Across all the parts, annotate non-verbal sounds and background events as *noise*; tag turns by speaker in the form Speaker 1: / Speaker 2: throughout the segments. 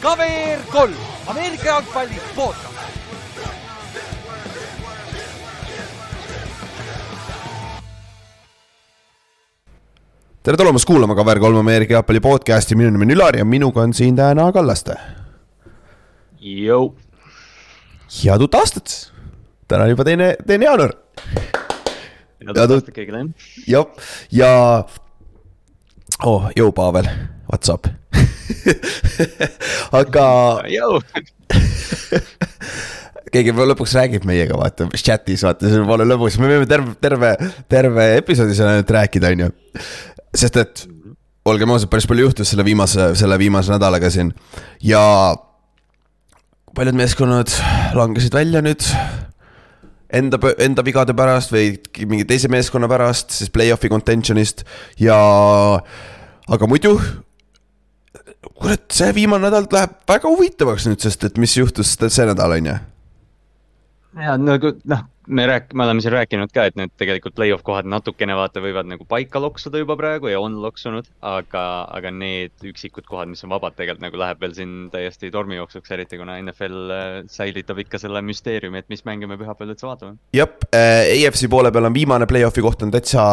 Speaker 1: KVR kolm, Ameerika jalgpalli podcast.
Speaker 2: tere tulemast kuulama KVR3 Ameerika jalgpalli podcast'i, minu nimi on Ülar ja minuga on siin täna Kallaste.
Speaker 3: Jõu.
Speaker 2: head uut aastat, täna on juba teine, teine jaanuar.
Speaker 3: head
Speaker 2: Ja tu-
Speaker 3: aastat kõigile.
Speaker 2: jah, ja oh, jõu, Pavel, what's up? *laughs* Aga *laughs* keegi lõpuks räägib meiega, vaata, chat'is, vaata, see pole lõbus, me võime terve, terve, terve episoodi seal ainult rääkida, on ju. sest et olgem ausad, päris palju juhtus selle viimase, selle viimase nädalaga siin. Ja paljud meeskonnad langesid välja nüüd enda, enda vigade pärast või mingi teise meeskonna pärast, siis play-off'i contention'ist. Ja aga muidu kurat, see viimane nädal läheb väga huvitavaks nüüd, sest et mis juhtus see nädal, on ju.
Speaker 3: ja nagu noh, me rääk-, me oleme siin rääkinud ka, et need tegelikult play-off kohad natukene vaata võivad nagu paika loksuda juba praegu ja on loksunud. aga, aga need üksikud kohad, mis on vabad, tegelikult nagu läheb veel siin täiesti tormijooksuks, eriti kuna NFL äh, säilitab ikka selle müsteeriumi, et mis mänge me pühapäeval üldse vaatame.
Speaker 2: jah äh,, EFC poole peal on viimane play-off'i koht on täitsa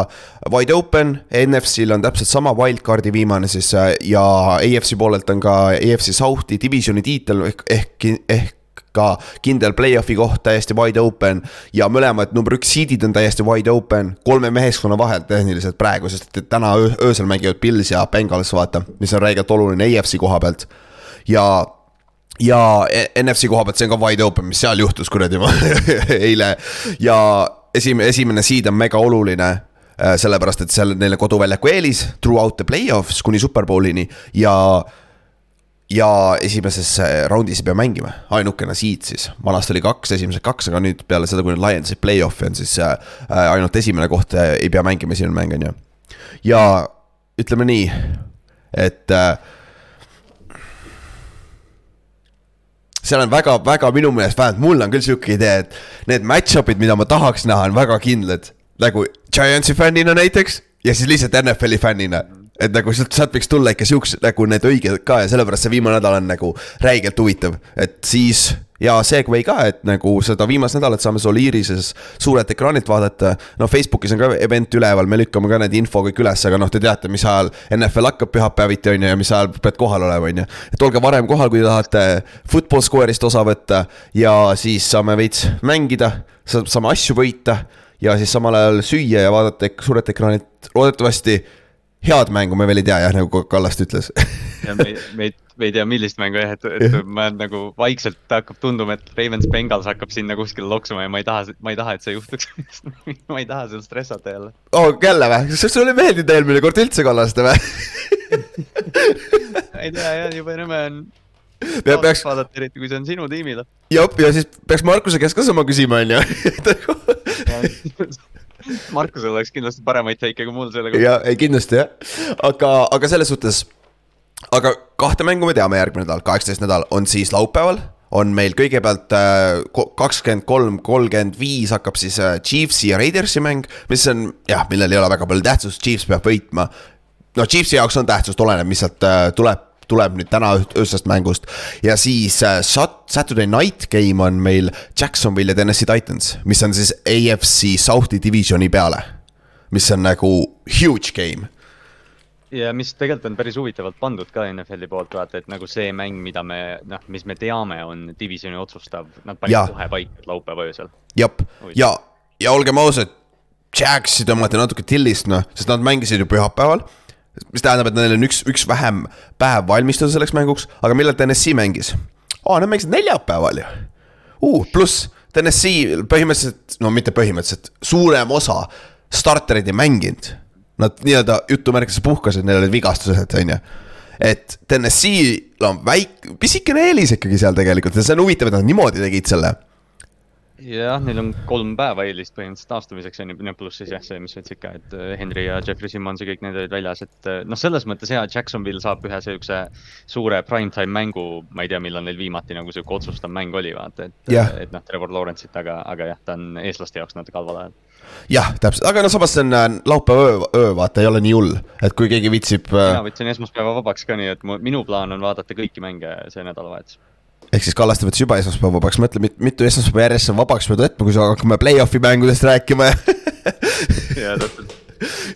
Speaker 2: wide open, NFC-l on täpselt sama wildcard'i viimane siis äh, ja EFC poolelt on ka EFC South'i divisioni tiitel ehk, ehk, ehk ka kindel play-off'i koht täiesti wide open. Ja mõlemad number üks seed'id on täiesti wide open kolme meeskonna vahel tehniliselt praegu, sest et täna öö, öösel mängivad Pils ja Bengals, vaata, mis on räigelt oluline EFC koha pealt. Ja ja NFC koha pealt see on ka wide open, mis seal juhtus kuradi *laughs* eile. Ja esimene, esimene seed on mega oluline äh, sellepärast, et seal neile koduväljaku eelis throughout the play-offs kuni superbowlini. Ja ja esimeses äh, raundis ei pea mängima, ainukene seed siis, vanasti oli kaks, esimesed kaks, aga nüüd peale seda, kui nad laiendasid play-off'i on siis äh, ainult esimene koht äh, ei pea mängima, esimene mäng on ju. ja ütleme nii, et äh, seal on väga-väga minu meelest, vähemalt mul on küll sihuke idee, et need match-up'id, mida ma tahaks näha, on väga kindlad. nagu Giantsi fännina näiteks ja siis lihtsalt NFL-i fännina. Et nagu sealt, sealt võiks tulla ikka siuksed nagu need õiged ka ja sellepärast see viimane nädal on nagu räigelt huvitav, et siis ja Segway ka, et nagu seda viimast nädalat saame Soliirises suurelt ekraanilt vaadata. no Facebookis on ka event üleval, me lükkame ka need info kõik üles, aga noh, te teate, mis ajal NFL hakkab pühapäeviti on ju ja mis ajal pead kohal olema, on ju. et olge varem kohal, kui te tahate football square'ist osa võtta ja siis saame veits mängida, saame asju võita ja siis samal ajal süüa ja vaadata suurelt ekraanilt, loodetavasti head mängu me veel ei tea jah, nagu Kallast ütles
Speaker 3: ja me, me ei, me ei tea, millist mängu jah, et, et ma nagu vaikselt hakkab tunduma, et Ravens Bengals hakkab sinna kuskile loksuma ja ma ei taha, ma ei taha, et see juhtuks *laughs* ma ei taha seal stressata jälle.
Speaker 2: oh, jälle või, kas sulle ei meeldinud eelmine kord üldse Kallaste või *laughs*
Speaker 3: ei tea jah, jube nõme on.
Speaker 2: peaks.
Speaker 3: vaadata, eriti kui see on sinu tiimile.
Speaker 2: jep, ja siis peaks Markuse käest ka sama küsima, on ju *laughs*
Speaker 3: Markusel oleks kindlasti paremaid teike kui mul selle kohta.
Speaker 2: ja ei kindlasti jah, aga, aga selles suhtes. aga kahte mängu me teame järgmine nädal, kaheksateist nädal on siis laupäeval on meil kõigepealt kakskümmend kolm, kolmkümmend viis hakkab siis äh, Chiefsi ja Raidersi mäng, mis on jah, millel ei ole väga palju tähtsust, Chiefs peab võitma. no Chiefsi jaoks on tähtsust, oleneb, mis sealt äh, tuleb tuleb nüüd täna öösest mängust ja siis äh, Saturday night game on meil Jacksonville ja Tennessee Titans, mis on siis AFC South'i divisioni peale. mis on nagu huge game.
Speaker 3: ja mis tegelikult on päris huvitavalt pandud ka NFL-i poolt vaata, et nagu see mäng, mida me noh, mis me teame, on divisioni otsustav, nad panid kohe paika laupäeva öösel.
Speaker 2: jep, ja, ja olgem ausad, Jaxi tõmmati natuke tillist noh, sest nad mängisid ju pühapäeval mis tähendab, et neil on üks, üks vähem päev valmistuda selleks mänguks, aga millal TNS-i mängis oh,? Nad mängisid neljapäeval ju uh,. pluss TNS-i põhimõtteliselt, no mitte põhimõtteliselt, suurem osa startereid ei mänginud. Nad nii-öelda jutumärkides puhkasid, neil olid vigastused, on ju. et TNS-il on väike, pisikene eelis ikkagi seal tegelikult ja see on huvitav, et nad niimoodi tegid selle.
Speaker 3: jah, neil on kolm päeva eelist põhimõtteliselt taastumiseks on ju, no pluss siis jah, see, mis sa ütlesid ka, et äh, Henry ja Jeffrey Simmons ja kõik need olid väljas, et äh, noh, selles mõttes hea, Jacksonville saab ühe siukse suure primetime mängu, ma ei tea, millal neil viimati nagu sihuke otsustav mäng oli, vaata, et
Speaker 2: Jah.
Speaker 3: et noh, Trevor Lawrence'it, aga, aga jah, ta on eestlaste jaoks natuke halval ajal.
Speaker 2: jah, täpselt, aga no samas see on äh, laupäeva öö, öö, vaata, ei ole nii hull, et kui keegi viitsib äh,
Speaker 3: mina võtsin esmaspäeva vabaks ka, nii et mu, minu plaan on vaadata kõiki mänge see nädalavahetus.
Speaker 2: Ehk siis Kallaste võttis juba esmaspäeva vabaks, mõtle mit- mitu esmaspäeva järjest sa vabaks pead võtma, kui sa hakkame play-off'i mängudest rääkima *laughs*
Speaker 3: ja täpselt.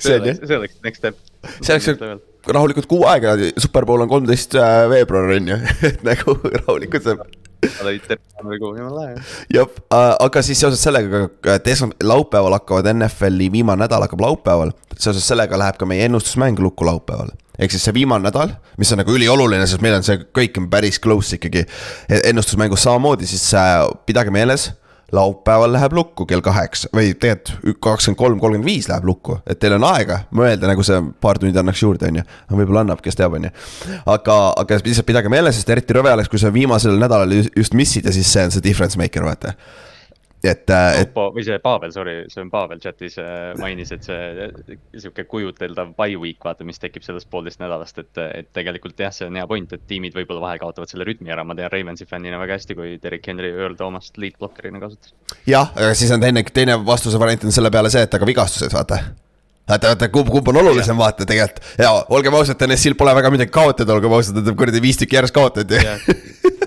Speaker 2: See on
Speaker 3: oleks, see oleks next step.
Speaker 2: See oleks- rahulikult kuu aega, superbowl on kolmteist äh, veebruar on ju, *laughs* et nagu rahulikult saab. jah, aga siis seoses sellega, et esma-, laupäeval hakkavad NFL-i viimane nädal hakkab laupäeval, seoses sellega läheb ka meie ennustusmäng lukku laupäeval. Ehk siis see viimane nädal, mis on nagu ülioluline, sest meil on see kõik on päris close ikkagi. ennustusmängus samamoodi, siis äh, pidage meeles, laupäeval läheb lukku kell kaheksa või tegelikult kakskümmend kolm, kolmkümmend viis läheb lukku, et teil on aega mõelda, nagu see paar tundi annaks juurde, on ju. võib-olla annab, kes teab, on ju. aga, aga lihtsalt pidage meeles, sest eriti rõve oleks, kui sa viimasel nädalal ju- just missid ja siis see on see difference maker, vaata. et, et
Speaker 3: Oppo või see Pavel, sorry, see on Pavel chatis äh, mainis, et see äh, sihuke kujuteldav by week, vaata, mis tekib sellest poolteist nädalast, et, et tegelikult jah, see on hea point, et tiimid võib-olla vahel kaotavad selle rütmi ära, ma tean Ravensi fännina väga hästi, kui Derek Henry Earl Thomas't lead blocker'ina kasutas.
Speaker 2: jah, aga siis on teine, teine vastuse variant on selle peale see, et aga vigastused, vaata. vaata, vaata kumb, kumb on olulisem, vaata tegelikult ja olgem ausad, NSC-l pole väga midagi kaotada, olgem ausad, nad kuradi viis tükki järjest kaotanud ju.
Speaker 3: ja,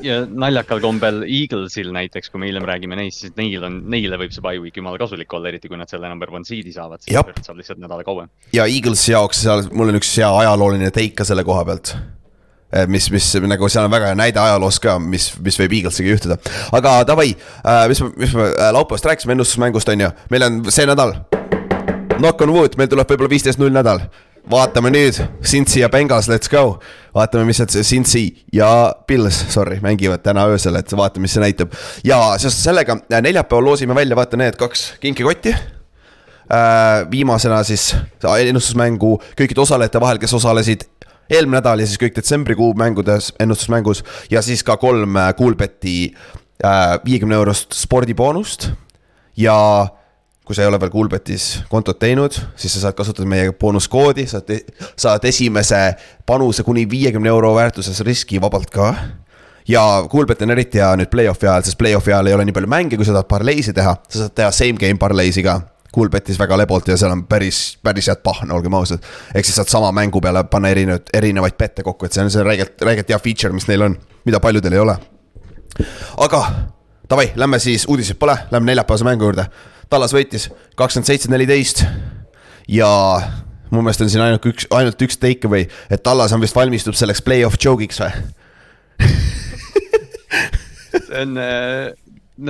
Speaker 3: ja naljakal kombel Eaglesil näiteks, kui me hiljem räägime neist, siis neil on, neile võib see by week jumala kasulik olla, eriti kui nad selle number one seed'i saavad, siis
Speaker 2: Jap.
Speaker 3: saab lihtsalt nädala kauem.
Speaker 2: ja Eaglesi jaoks seal, mul on üks hea ajalooline take ka selle koha pealt. mis, mis nagu seal on väga hea näide ajaloos ka, mis, mis võib Eaglesiga juhtuda. aga davai, mis me, mis me äh, laupäevast rääkisime ennustusmängust on ju, meil on see nädal. Knock on wood, meil tuleb võib-olla viisteist null nädal. vaatame nüüd, Cincy ja Bengals, let's go. vaatame, mis see Cincy ja Pils, sorry, mängivad täna öösel, et vaatame, mis see näitab. ja seoses sellega äh, neljapäeval loosime välja, vaata need kaks kinkikotti Äh, viimasena siis ennustusmängu kõikide osalejate vahel, kes osalesid eelmine nädal ja siis kõik detsembrikuu mängudes, ennustusmängus ja siis ka kolm äh, Coolbeti viiekümne eurost spordiboonust. ja kui sa ei ole veel Coolbetis kontot teinud, siis sa saad kasutada meie boonuskoodi, saad, saad esimese panuse kuni viiekümne euro väärtuses riski vabalt ka ja Coolbet on eriti hea nüüd play-off'i ajal, sest play-off'i ajal ei ole nii palju mänge, kui sa tahad parleisi teha, sa saad teha same game parleisi ka. Coolbetis väga lebolt ja seal on päris, päris head pahna, olgem ausad. ehk siis saad sama mängu peale panna erinevaid, erinevaid bette kokku, et see on see räigelt, räigelt hea feature, mis neil on, mida paljudel ei ole. aga davai, lähme siis, uudiseid pole, lähme neljapäevase mängu juurde. Tallas võitis kakskümmend seitse, neliteist ja mu meelest on siin ainult üks, ainult üks take away, et Tallas on vist valmistub selleks play-off joke'iks või? *laughs*
Speaker 3: see on,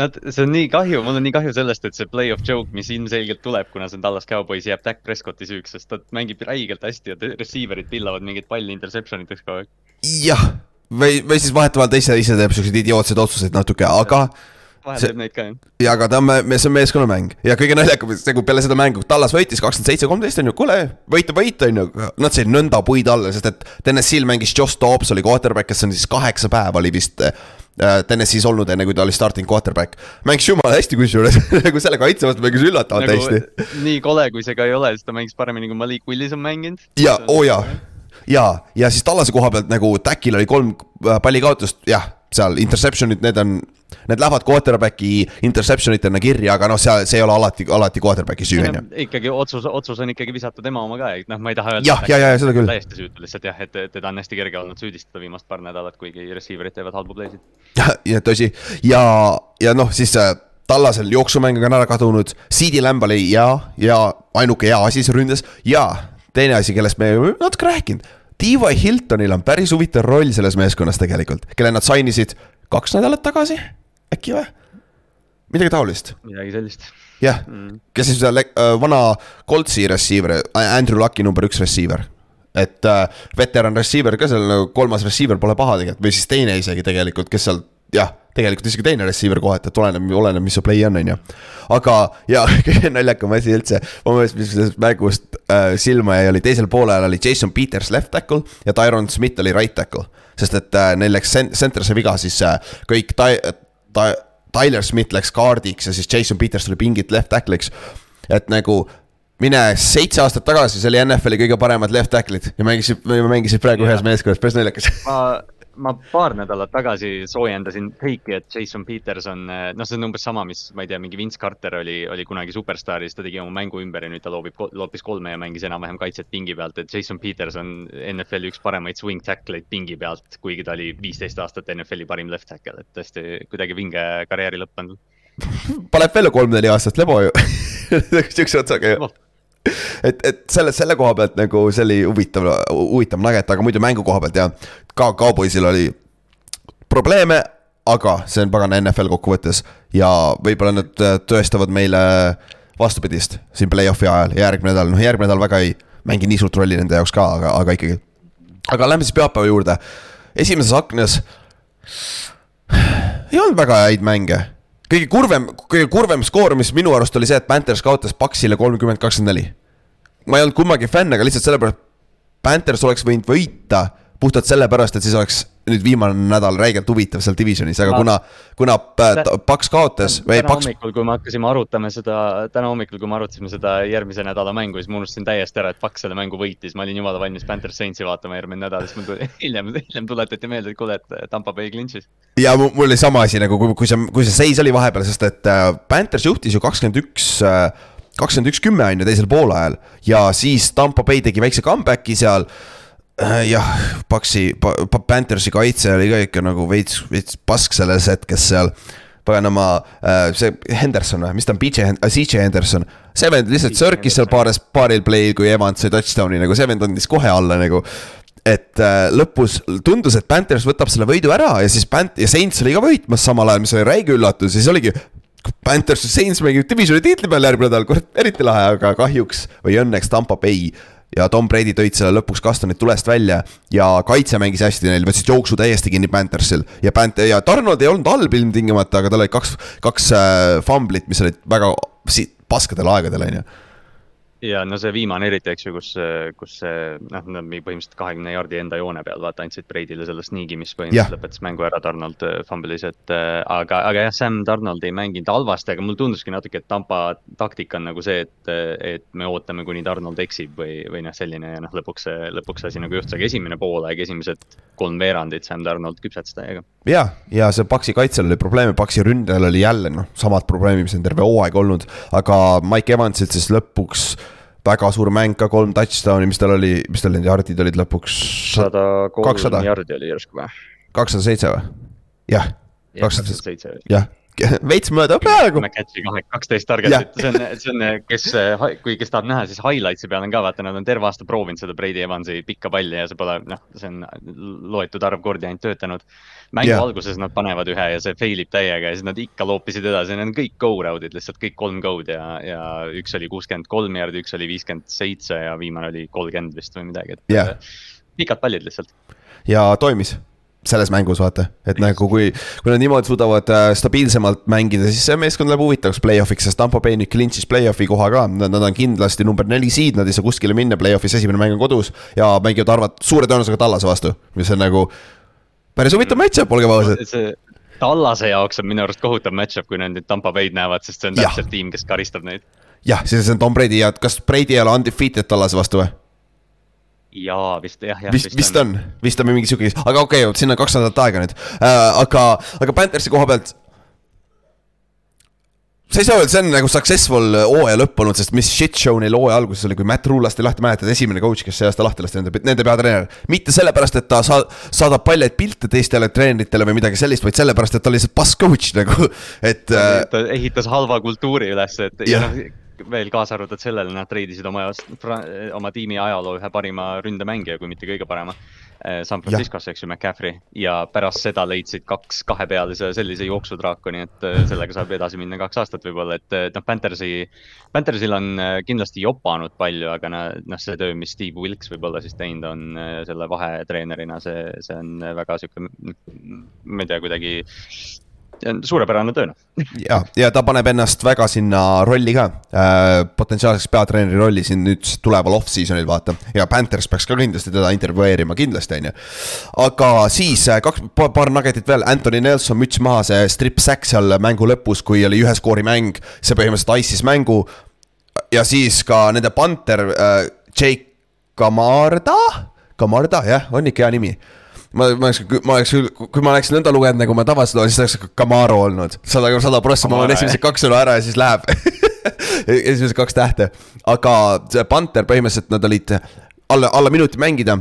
Speaker 3: nad, see on nii kahju, mul on nii kahju sellest, et see play-off joke, mis ilmselgelt tuleb, kuna see on Tallas Cowboys, jääb Dak Prescotti süüks, sest ta mängib räigelt hästi ja receiver'id pillavad mingeid palli interception iteks kogu aeg.
Speaker 2: jah, või, või siis vahetevahel ise, ise teeb siukseid idiootseid otsuseid natuke, aga
Speaker 3: vahel
Speaker 2: See-
Speaker 3: teeb neid ka jah.
Speaker 2: ja aga ta on, see on meeskonnamäng ja kõige naljakam, see kui peale seda mängu Tallas võitis kakskümmend seitse, kolmteist on ju, kuule, võita, võita on ju. Nad said nõnda puid alla, sest et TNS-il mängis Josh Dobbs oli quarterback, kes on siis kaheksa päeva oli vist äh, TNS-is olnud, enne kui ta oli starting quarterback. mängis jumala hästi kusjuures, *laughs* nagu selle kaitse vastu mängis üllatavalt nagu... hästi.
Speaker 3: nii kole, kui see ka ei ole, siis ta mängis paremini kui Malik Willis on mänginud.
Speaker 2: ja, oo oh jaa, ja, ja siis Tallase koha pealt nagu Täkil oli kolm äh, pallikaotust, jah, seal interception'id, need on, need lähevad quarterback'i interception itena kirja, aga noh, seal, see ei ole alati, alati quarterback'i süü, on ju.
Speaker 3: ikkagi otsus, otsus on ikkagi visata tema oma ka, et noh, ma ei taha öelda.
Speaker 2: Jah, ja, ja, ja seda küll.
Speaker 3: täiesti süütu lihtsalt jah, et teda on hästi kerge olnud süüdistada viimast paar nädalat, kuigi receiver'id teevad halbu play'sid.
Speaker 2: ja tõsi, ja, ja noh, siis äh, Tallasel jooksumäng on ära kadunud, CD Lamb oli hea ja ainuke hea asi seal ründes ja teine asi, kellest me natuke rääkinud. T.Y. Hiltonil on päris huvitav roll selles meeskonnas tegelikult, kelle nad sainisid kaks nädalat tagasi, äkki või? midagi taolist,
Speaker 3: midagi sellist.
Speaker 2: jah, kes siis äh, vana Coltsi receiver, Andrew Lucki number üks receiver. et äh, veteran receiver ka seal nagu kolmas receiver pole paha tegelikult või siis teine isegi tegelikult, kes seal jah, tegelikult isegi teine receiver kohati, et oleneb, oleneb, mis su play on, on ju. aga, ja *laughs* kõige naljakam asi üldse, mu meelest, mis sellest mängust äh, silma jäi, oli teisel poolel oli Jason Peters left tackle ja Tyron Smith oli right tackle. sest et äh, neil läks center see viga, siis äh, kõik ta-, ta-, Tyler Smith läks kaardiks ja siis Jason Peters tuli pingilt left tackle'iks. et nagu mine seitse aastat tagasi, see oli NFL-i kõige paremad left tackle'id ja mängisid, mängisid praegu ühes meeskonnas, päris naljakas.
Speaker 3: ma ma paar nädalat tagasi soojendasin fake'i, et Jason Peterson, noh, see on umbes sama, mis ma ei tea, mingi Vince Carter oli, oli kunagi superstaar ja siis ta tegi oma mängu ümber ja nüüd ta loobib, loopis kolme ja mängis enam-vähem kaitset pingi pealt, et Jason Peterson NFL-i üks paremaid swing tackle'id pingi pealt, kuigi ta oli viisteist aastat NFL-i parim left tackle, et tõesti kuidagi vinge karjääri lõppenud.
Speaker 2: paneb veel kolm-neli aastat lebo ju. *laughs* Sihukese otsaga ju. Oh et, et selle, selle koha pealt nagu see oli huvitav, huvitav nugget, aga muidu mängu koha pealt ja ka Cowboysil oli probleeme, aga see on pagana NFL kokkuvõttes ja võib-olla nad äh, tõestavad meile vastupidist siin play-off'i ajal ja järgmine nädal, noh järgmine nädal väga ei mängi nii suurt rolli nende jaoks ka, aga, aga ikkagi. aga lähme siis pühapäeva juurde. esimeses aknas ei olnud väga häid mänge kõige kurvem, kõige kurvem skoor, mis minu arust oli see, et Panthers kaotas Paxile kolmkümmend, kakskümmend neli. ma ei olnud kummagi fänn, aga lihtsalt sellepärast, Panthers oleks võinud võita puhtalt sellepärast, et siis oleks nüüd viimane nädal räigelt huvitav seal divisionis, aga kuna, kuna Paks kaotas.
Speaker 3: täna Paks... hommikul, kui me hakkasime arutama seda, täna hommikul, kui me arutasime seda järgmise nädala mängu, siis ma unustasin täiesti ära, et Paks selle mängu võitis, ma olin jumala valmis Panthers Saintsi vaatama järgmine nädal, siis mul tuli *laughs* hiljem, hiljem tuletati meelde, et kuule, et Tampa Bay clinch'is.
Speaker 2: ja mul oli sama asi nagu, kui, kui see, kui see seis oli vahepeal, sest et äh, Panthers juhtis ju kakskümmend üks äh, kakskümmend üks, kümme on ju teisel poolajal ja siis Tampa Bay tegi väikse comeback'i seal Äh, jah, Paksi, Panthersi kaitse oli ka ikka nagu veits, veits pask selles hetkes seal. paganama, äh, see Henderson või, mis ta on, BJ, CJ Henderson. see vend lihtsalt sörkis seal paares, paaril play'l, kui Evans sai touchdown'i nagu, see vend andis kohe alla nagu et äh, lõpus tundus, et Panthers võtab selle võidu ära ja siis Pant- ja Saints oli ka võitmas samal ajal, mis oli räige üllatus ja siis oligi. Panthers ja Saints mängib divisioni tiitli peal järgmine nädal, kurat, eriti lahe, aga kahjuks või õnneks Tampa Bay ja Tom Brady tõid selle lõpuks Kastonit tulest välja ja kaitse mängis hästi, neil võtsid jooksu täiesti kinni Panthersil. Ja Pant- ja Donald ei olnud halb ilmtingimata, aga tal olid kaks, kaks äh, fumblit, mis olid väga paskadel aegadel, on ju
Speaker 3: ja no see viimane eriti, eks ju, kus, kus see noh, nad põhimõtteliselt kahekümne jaardi enda joone peal vaata andsid Brady'le selle sneak'i, mis põhimõtteliselt lõpetas mängu ära, Donald äh, fumblis, et äh, aga, aga jah, Sam Donald ei mänginud halvasti, aga mulle tunduski natuke, et Tampa taktika on nagu see, et, et me ootame, kuni Donald eksib või, või noh, selline ja noh, lõpuks see, lõpuks asi nagu juhtus, aga esimene poolaeg, esimesed kolm veerandit Sam Donald küpsetas täiega.
Speaker 2: ja, ja see Paxi kaitsel oli probleeme, Paxi ründajal oli jälle noh, samad probleemid, mis on terve hooaeg olnud, aga Mike Evansit siis lõpuks väga suur mäng ka, kolm touchdown'i, mis tal oli, mis tal need yard'id olid lõpuks?
Speaker 3: sada kolm yard'i oli järsku või?
Speaker 2: kakssada seitse või? jah,
Speaker 3: kakssada seitse.
Speaker 2: jah, *laughs* veits mööda peaaegu.
Speaker 3: kaksteist target'it, see on, see on, kes, kui, kes tahab näha, siis highlights'i peal on ka vaata, nad on terve aasta proovinud seda Brady Evansi pikka palli ja see pole noh, see on loetud arv kordi ainult töötanud mängu yeah. alguses nad panevad ühe ja see fail ib täiega ja siis nad ikka loopisid edasi, need on kõik go round'id lihtsalt kõik kolm go'd ja, ja üks oli kuuskümmend kolm jaardi, üks oli viiskümmend seitse ja viimane oli kolmkümmend vist või midagi, et yeah. pikad pallid lihtsalt.
Speaker 2: ja toimis selles mängus vaata, et nagu kui, kui nad niimoodi suudavad äh, stabiilsemalt mängida, siis see meeskond läheb huvitavaks play-off'iks, sest Tampo Bay nüüd clinch'is play-off'i koha ka. Nad on kindlasti number neli seed, nad ei saa kuskile minna play-off'is, esimene mäng on kodus ja mängivad arvat-, suure tõenäosusega Tallase vastu, mis on nagu päris huvitav match-up, olgem ausad.
Speaker 3: Tallase jaoks on minu arust kohutav match-up, kui nad nüüd Tampa Bay'd näevad, sest see on täpselt tiim, kes karistab neid.
Speaker 2: jah, siis on Tom Brady ja kas Brady ei ole undefeated Tallase vastu või?
Speaker 3: Jaa, vist jah, jah.
Speaker 2: vist, vist on, vist on mingi sihuke, aga okei okay,, siin on kaks nädalat aega nüüd äh,, aga, aga Panthersi koha pealt sa ei saa öelda, see on nagu successful hooaja lõpp olnud, sest mis shit show neil hooaja alguses oli, kui Matt Rule lasti lahti, mäletad, esimene coach, kes see aasta lahti lasti, nende, nende peatreener. mitte sellepärast, et ta sa-, saadab paljaid pilte teistele treeneritele või midagi sellist, vaid sellepärast, et ta oli lihtsalt pass coach nagu, et.
Speaker 3: ta ehitas halva kultuuri üles, et ja, ja noh, veel kaasa arvatud sellele, nad treidisid oma, oma tiimi ajaloo ühe parima ründemängija, kui mitte kõige parema Eh, San Franciscosse, eks ju, McCaffrey. Ja pärast seda leidsid kaks kahepealise sellise jooksudraakoni, et eh, sellega saab edasi minna kaks aastat võib-olla, et eh, noh, Panthersi, Panthersil on kindlasti jopanud palju, aga noh, see töö, mis Steve Wilks võib-olla siis teinud on selle vahetreenerina, see, see on väga sihuke, ma ei tea, kuidagi suurepärane töö noh.
Speaker 2: ja, ja ta paneb ennast väga sinna rolli ka äh,, potentsiaalseks peatreeneri rolli siin nüüd tuleval off-season'il vaata. ja Panthers peaks ka kindlasti teda intervjueerima, kindlasti on ju. aga siis äh, kaks, paar nuggetit veel, Anthony Nelson müts maha, see strip sack seal mängu lõpus, kui oli ühe skoori mäng. see põhimõtteliselt ice'is mängu. ja siis ka nende Panther äh,, Jake Kamarda, Kamarda jah, on ikka hea nimi ma, ma oleks, ma oleks küll, kui ma oleks nõnda lugenud, nagu ma tavaliselt loen, siis oleks Camaro olnud. sada, sada prossa, ma loen esimesed kaks sõna ära ja siis läheb *laughs* esimesed kaks tähte. aga see Panther põhimõtteliselt nad olid alla, alla minuti mängida.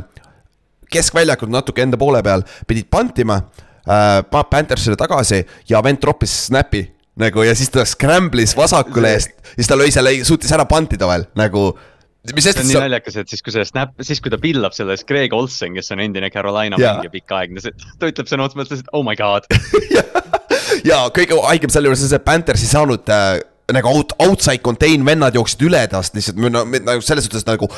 Speaker 2: keskväljakult natuke enda poole peal, pidid pantima äh,. Panthersile tagasi ja vend troppis snap'i nagu ja siis ta scramble'is vasakule eest, siis ta lõi selle, suutis ära pantida veel nagu
Speaker 3: mis see on nii sa... naljakas, et siis kui see snap, siis kui ta pillab selles Greg Olsen, kes on endine Carolina mängija pikaaegne, ta ütleb sõna otseses mõttes, et oh my god. *laughs*
Speaker 2: Ja kõige haigem selle juures on see, et Panthers ei saanud äh, nagu out, outside contain vennad jooksid üle tast lihtsalt nagu selles suhtes nagu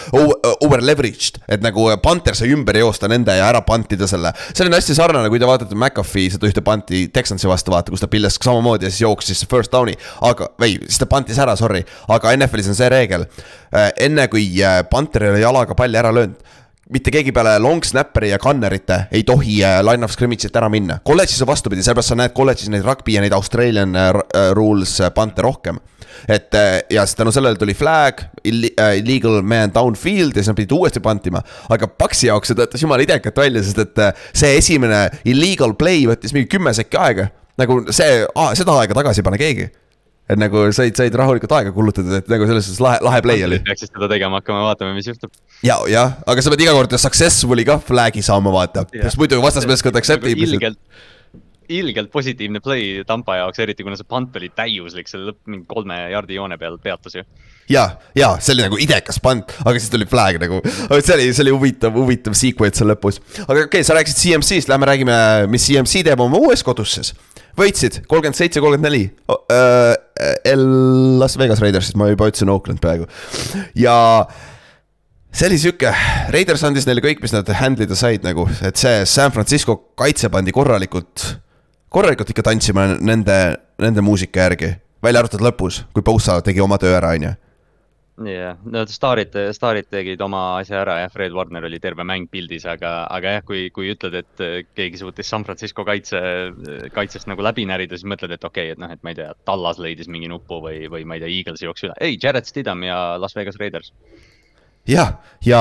Speaker 2: over leveraged, et nagu Panther sai ümber joosta nende ja ära pantida selle. see on hästi sarnane, kui te vaatate McAfee seda ühte panti Texansi vastu vaata, kus ta pilles samamoodi ja siis jooksis first down'i. aga, või siis ta pantis ära, sorry, aga NFL-is on see reegel. Äh, enne kui äh, Panther ei ole jalaga palli ära löönud mitte keegi peale long snapper'i ja gunnerite ei tohi äh, line of scrimmage'it ära minna. kolledžis on vastupidi, sellepärast sa näed kolledžis neid rugby ja neid Australian äh, äh, rules pante rohkem. et ja siis tänu sellele tuli flag, illegal man downfield ja siis nad pidid uuesti pantima. aga Paxi jaoks see töötas jumala idekat välja, sest et see esimene illegal play võttis mingi kümme sekki aega. nagu see, seda aega tagasi ei pane keegi et nagu said, said rahulikult aega kulutada, et nagu selles suhtes lahe, lahe play oli.
Speaker 3: peaksid seda tegema hakkama, vaatame, mis juhtub.
Speaker 2: ja, jah, aga sa pead iga kord successfully ka flag'i saama, vaata, sest muidu vastasmeeskond accept ib.
Speaker 3: ilgelt, ilgelt positiivne play Tampa jaoks, eriti kuna see punt oli täiuslik, seal lõpp mingi kolme jardi joone peal peatus ju
Speaker 2: ja, ja see oli nagu idekas punt, aga siis tuli flag nagu, see oli, see oli huvitav, huvitav sequence seal lõpus. aga okei okay,, sa rääkisid CMC-st, lähme räägime, mis CMC teeb oma uues kodus siis võitsid kolmkümmend seitse, kolmkümmend neli. Äh, Las Vegas Raidersist, ma juba ütlesin Oakland peaaegu ja see oli sihuke, Raiders andis neile kõik, mis nad handle ida said nagu, et see San Francisco kaitse pandi korralikult, korralikult ikka tantsima nende, nende muusika järgi. välja arvatud lõpus, kui Bosa tegi oma töö ära, on ju
Speaker 3: jah, no staarid, staarid tegid oma asja ära jah, Fred Warner oli terve mäng pildis, aga, aga jah, kui, kui ütled, et äh, keegi suutis San Francisco kaitse, kaitsest nagu läbi närida, siis mõtled, et okei okay,, et noh, et ma ei tea, Tallas leidis mingi nupu või, või ma ei tea, Eagles jooksis üle, ei, Jared Stidham ja Las Vegas Raiders.
Speaker 2: jah, ja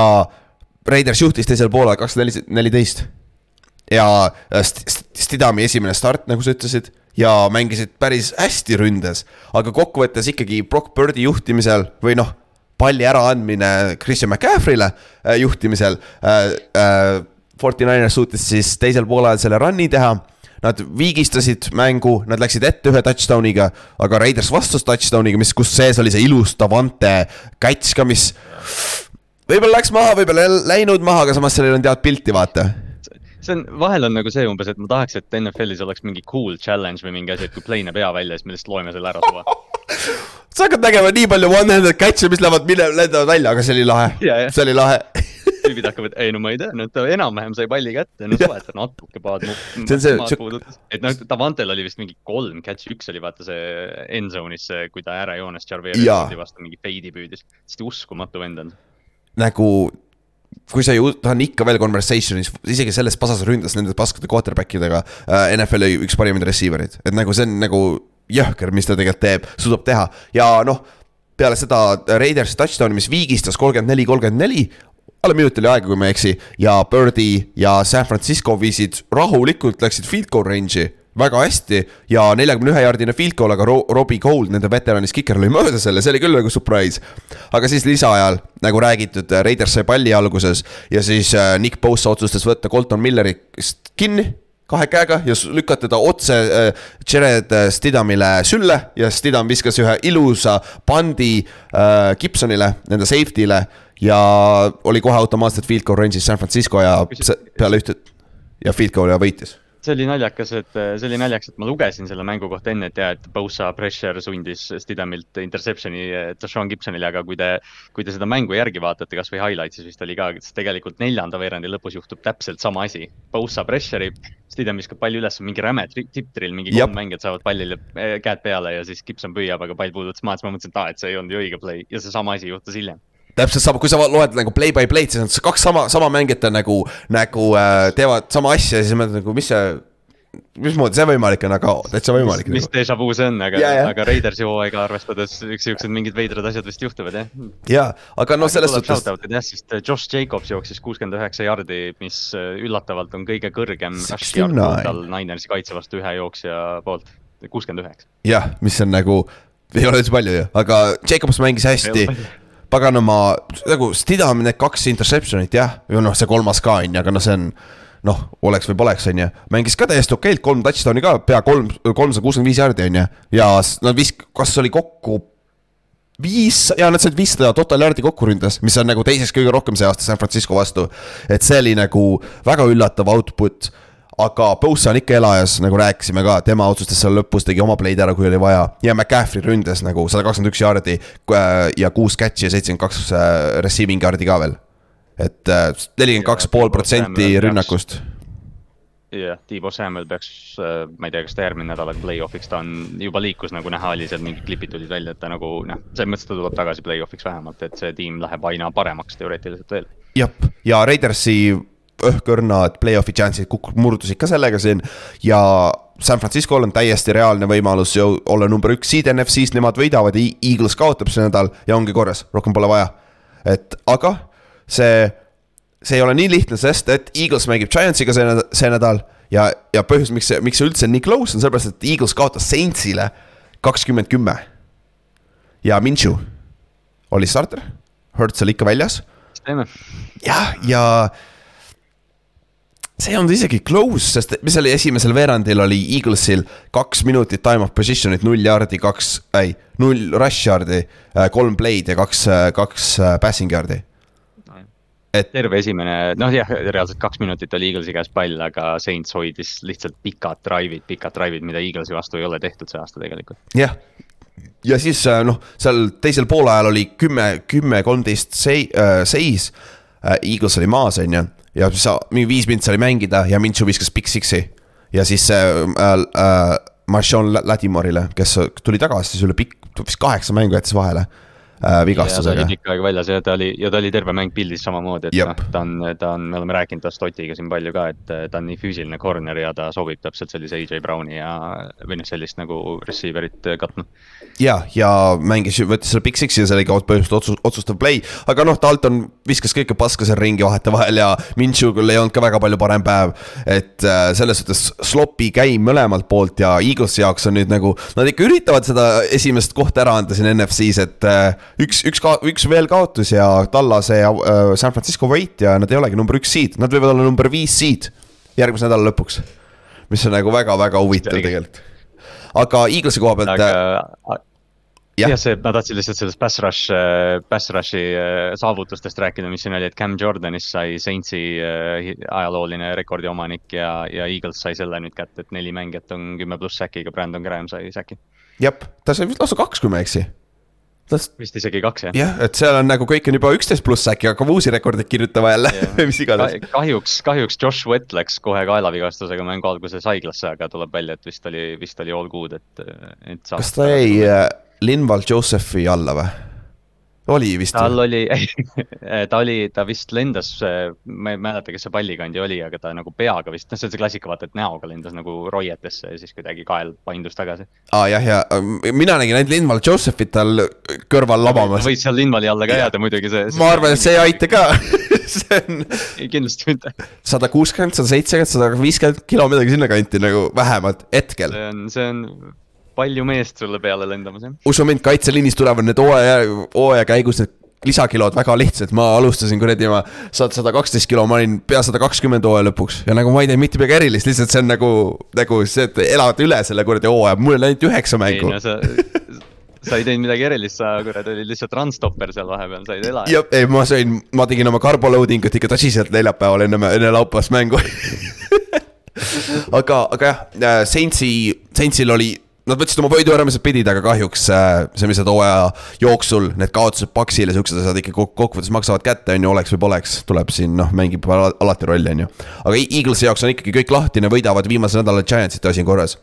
Speaker 2: Raiders juhtis teisel poolel kakssada neli, neliteist. Ja äh, Stidhami esimene start, nagu sa ütlesid ja mängisid päris hästi ründes, aga kokkuvõttes ikkagi Brock Birdi juhtimisel või noh palli äraandmine Christian McCaffrey'le äh, juhtimisel. Äh, äh, Forty Niners suutis siis teisel poolel selle run'i teha. Nad viigistasid mängu, nad läksid ette ühe touchdown'iga, aga Raiders vastus touchdown'iga, mis, kus sees oli see ilus Davante catch ka, mis võib-olla läks maha, võib-olla ei läinud maha, aga samas sellel on tead pilti, vaata
Speaker 3: see on, vahel on nagu see umbes, et ma tahaks, et NFL-is oleks mingi cool challenge või mingi asi, et kui play näeb hea välja, siis me lihtsalt loeme selle ära suva
Speaker 2: sa hakkad nägema nii palju one-handed catch'e, mis lähevad, lendavad välja, aga see oli lahe, see oli lahe.
Speaker 3: Tüübid hakkavad, ei no ma ei tea, no ta enam-vähem sai palli kätte, no suva, et ta natuke paad,
Speaker 2: see...
Speaker 3: et noh, Davantel oli vist mingi kolm catch'i, üks oli vaata see end zone'is, kui ta äärejoones Jarveri vastu mingi feidi püüdis, täiesti uskumatu vend on.
Speaker 2: nagu kui sa ju, ta on ikka veel conversation'is, isegi selles pasas ründas nende paskade quarterback idega äh,. NFL-i üks parimaid receiver eid, et nagu see on nagu jõhker, mis ta tegelikult teeb, suudab teha ja noh. peale seda Raidersi touchdown'i, mis viigistas kolmkümmend neli, kolmkümmend neli, alla minuti oli aega, kui ma ei eksi, ja Birdi ja San Francisco viisid rahulikult, läksid field goal range'i väga hästi ja neljakümne ühe jaardine field goal, aga Robbie Gold, nende veteranist kiker lõi mööda selle, see oli küll nagu surprise. aga siis lisaajal, nagu räägitud, Raiders sai palli alguses ja siis äh, Nick Bosa otsustas võtta Colton Millerist kinni kahe käega ja lükata ta otse äh, Jared äh, Stidhamile sülle ja Stidham viskas ühe ilusa pandi äh, Gibsonile, nende safety'le ja oli kohe automaatselt field goal range'is San Francisco ja peale ühte ja field goal ja võitis
Speaker 3: see oli naljakas, et see oli naljakas, et ma lugesin selle mängu kohta enne, et ja, et Bosa pressure sundis Stidhamilt interception'i Sean Gibsonile, aga kui te, kui te seda mängu järgi vaatate, kasvõi highlights'is vist oli ka, siis tegelikult neljanda veerandi lõpus juhtub täpselt sama asi. Bosa pressure ib, Stidham viskab palli üles, mingi räme tipp-drill, mingi kolm mängijat saavad pallile eh, käed peale ja siis Gibson püüab, aga pall puudutas maad, siis ma mõtlesin, et aa, et see ei olnud ju õige play. Ja seesama asi juhtus hiljem
Speaker 2: täpselt sama, kui sa loed nagu play by play'd, siis on kaks sama, sama mängijat nagu, nagu äh, teevad sama asja ja siis mõtled nagu, mis see mismoodi see võimalik on, aga täitsa võimalik.
Speaker 3: mis,
Speaker 2: nagu.
Speaker 3: déjà vu see on, aga, aga Raidersi hooaega arvestades üks siuksed mingid veidrad asjad vist juhtuvad jah.
Speaker 2: ja, aga noh, selles suhtes.
Speaker 3: jah, sest Josh Jacobs jooksis kuuskümmend üheksa jardi, mis äh, üllatavalt on kõige kõrgem Ninersi kaitse vastu ühe jooksja poolt, kuuskümmend üheksa.
Speaker 2: jah, mis on nagu, ei ole üldse palju ju, aga Jacobs mängis hästi paganama, nagu Stidham need kaks interception'it jah, või noh, see kolmas ka on ju, aga noh, see on noh, oleks või poleks, on ju. mängis ka täiesti okeilt, kolm touchdown'i ka, pea kolm, kolmsada kuuskümmend viis jaardi, on ju. ja nad visk-, kas oli kokku viis, ja nad said viissada total yard'i kokku ründas, mis on nagu teiseks kõige rohkem see aasta San Francisco vastu. et see oli nagu väga üllatav output aga Bosa on ikka elajas, nagu rääkisime ka, tema otsustas seal lõpus, tegi oma play'd ära, kui oli vaja. ja McCaffrey ründas nagu sada kakskümmend üks jaardi äh, ja kuus catch'i ja seitsekümmend kaks äh, receiving yard'i ka veel. et äh, nelikümmend kaks pool protsenti rünnakust
Speaker 3: jah, Tiibo Samuel peaks, ma ei tea, kas ta järgmine nädal on play-off'iks, ta on juba liikus, nagu näha oli, seal mingid klipid tulid välja, et ta nagu noh, selles mõttes ta tuleb tagasi play-off'iks vähemalt, et see tiim läheb aina paremaks teoreetiliselt veel.
Speaker 2: jah, ja Raidersi õhkõrnad play-off'i chance'id murdusid ka sellega siin ja San Francisco'l on täiesti reaalne võimalus ju olla number üks seed NFC-s, nemad võidavad, Eagles kaotab see nädal ja ongi korras, rohkem pole vaja. et aga see, see ei ole nii lihtne, sest et Eagles mängib Giantsiga see, see nädal ja, ja põhjus, miks see, miks see üldse nii close on, sellepärast et Eagles kaotas Saintsile kakskümmend kümme. ja Minshew oli starter, Hertz oli ikka väljas. jah, ja, ja see ei olnud isegi close, sest mis oli esimesel veerandil oli Eaglesil kaks minutit time of position'it, null jaardi, kaks, ei, null rush yard'i, äh, kolm play'd ja kaks, äh, kaks äh, passing yard'i.
Speaker 3: et terve esimene, noh jah, reaalselt kaks minutit oli Eaglesi käes pall, aga Saints hoidis lihtsalt pikad drive'id, pikad drive'id, mida Eaglesi vastu ei ole tehtud see aasta tegelikult.
Speaker 2: jah, ja siis noh, seal teisel poolajal oli kümme, kümme, kolmteist seis. Eagles oli maas, on ju ja siis mingi viis mintsi oli mängida ja Minchu viskas Big Six'i. ja siis see äh, äh, Marshawn Latimore'ile, kes tuli tagasi siis üle pikk, vist kaheksa mängu jättis vahele äh, vigastusega.
Speaker 3: pikka aega väljas ja ta oli, ja ta oli terve mäng pildis samamoodi, et noh, ta on, ta on, me oleme rääkinud tast Otiga siin palju ka, et ta on nii füüsiline corner ja ta sobib täpselt sellise AJ Browni ja, või noh, sellist nagu receiver'it katma
Speaker 2: ja, ja mängis, võttis selle Big Six'i ja see oli ka põhimõtteliselt otsus, otsustav play. aga noh, Dalton viskas kõike paska seal ringi vahetevahel ja Minshew küll ei olnud ka väga palju parem päev. et äh, selles suhtes sloppy game mõlemalt poolt ja Eaglesi jaoks on nüüd nagu, nad ikka üritavad seda esimest kohta ära anda siin NFC-s, et äh, üks, üks, üks veel kaotus ja Tallase ja äh, San Francisco võit ja nad ei olegi number üks seed, nad võivad olla number viis seed järgmise nädala lõpuks. mis on nagu väga-väga huvitav tegelikult aga Eaglesi koha pealt.
Speaker 3: aga jah ja, see, ma tahtsin lihtsalt sellest pass rush, äh, pass rush'i äh, saavutustest rääkida, mis siin oli, et Cam Jordanist sai Saintsi äh, ajalooline rekordi omanik ja, ja Eagles sai selle nüüd kätte, et neli mängijat on kümme pluss säkiga, Brandon Graham sai säki.
Speaker 2: jah, ta sai vist lausa kaks, kui ma ei eksi
Speaker 3: Tast... vist isegi kaks jah.
Speaker 2: jah, et seal on nagu kõik on juba üksteist pluss äkki, hakkab uusi rekordeid kirjutama jälle *laughs* või mis iganes
Speaker 3: Ka. kahjuks, kahjuks Josh Wett läks kohe kaelavigastusega mängu alguses haiglasse, aga tuleb välja, et vist oli, vist oli all good, et, et.
Speaker 2: kas ta jäi äh, Linval Josephi alla või? Oli vist.
Speaker 3: tal oli *laughs* ta oli, ta vist lendas, ma ei mäleta, kes see pallikandja oli, aga ta nagu peaga vist, noh, see on see klassika, vaata, et näoga lendas nagu roietesse ja siis kuidagi kael paindus tagasi.
Speaker 2: aa ah, jah, ja mina nägin ainult Linval Josephit tal kõrval labamas.
Speaker 3: võid seal Linvali alla ka jääda muidugi see,
Speaker 2: see. ma arvan, et see ei aita ka *laughs* see on.
Speaker 3: kindlasti mitte.
Speaker 2: sada kuuskümmend, sada seitsekümmend, sada viiskümmend kilo midagi sinnakanti nagu vähemalt hetkel.
Speaker 3: see on, see on palju meest sulle peale lendamas, jah.
Speaker 2: usu mind, kaitseliinis tulevad need hooaja, hooaja käigus need lisakilod väga lihtsalt, ma alustasin kuradi ma sada kaksteist kilo, ma olin pea sada kakskümmend hooaja lõpuks ja nagu ma ei teinud mitte midagi erilist, lihtsalt see on nagu, nagu see, et elad üle selle kuradi hooaja, mul oli ainult üheksa mängu.
Speaker 3: No, sa, sa ei teinud midagi erilist, sa kuradi olid lihtsalt runstopper seal vahepeal, said elada.
Speaker 2: jah, ei ma sain, ma tegin oma carbo loading ut ikka tõsiselt neljapäeval enne, enne laupäevast mängu *laughs* aga, aga jah, Saintsi, Saintsil oli Nad võtsid oma võidu ära, mis nad pidid, aga kahjuks äh, nad hooaja jooksul, need kaotused Paxile, siuksed asjad ikka kokkuvõttes maksavad kätte, on ju, oleks või poleks, tuleb siin noh, mängib alati rolli, on ju. aga Eaglesi jaoks on ikkagi kõik lahtine, võidavad viimasel nädalal Giantsite asi on korras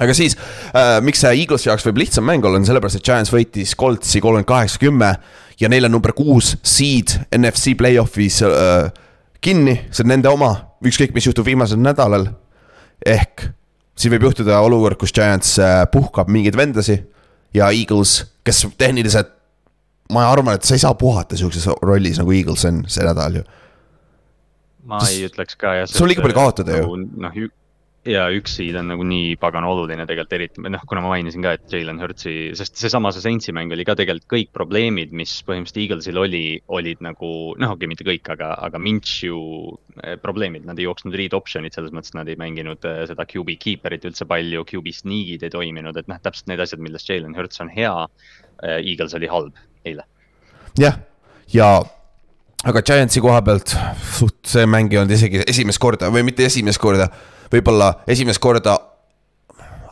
Speaker 2: aga siis äh,, miks see Eaglesi jaoks võib lihtsam mäng olla, on sellepärast, et Giants võitis Coltsi kolmkümmend kaheksa, kümme ja neil on number kuus seed NFC play-off'is äh, kinni, see on nende oma, ükskõik, mis juhtub viimasel nädalal. ehk siin võib juhtuda olukord, kus Giants äh, puhkab mingeid vendasi ja Eagles, kes tehniliselt, ma arvan, et sa ei saa puhata sihukeses rollis nagu Eagles on see nädal ju.
Speaker 3: ma Sest, ei ütleks ka jah.
Speaker 2: sul on liiga palju kaotada ju.
Speaker 3: noh, ja üks seed on nagu nii pagan oluline tegelikult, eriti noh, kuna ma mainisin ka, et Jalen Hurtsi, sest seesama see Saintsi mäng oli ka tegelikult kõik probleemid, mis põhimõtteliselt Eaglesil oli, olid nagu noh, okei okay,, mitte kõik, aga, aga Minchu eh, probleemid, nad ei jooksnud read option'it, selles mõttes nad ei mänginud eh, seda QB keeper'it üldse palju, QB sneak'id ei toiminud, et noh, täpselt need asjad, milles Jalen Hurts on hea. Eh, Eagles oli halb eile.
Speaker 2: jah, ja aga Giantsi koha pealt, suht see mäng ei olnud isegi esimest korda või mitte esimest korda võib-olla esimest korda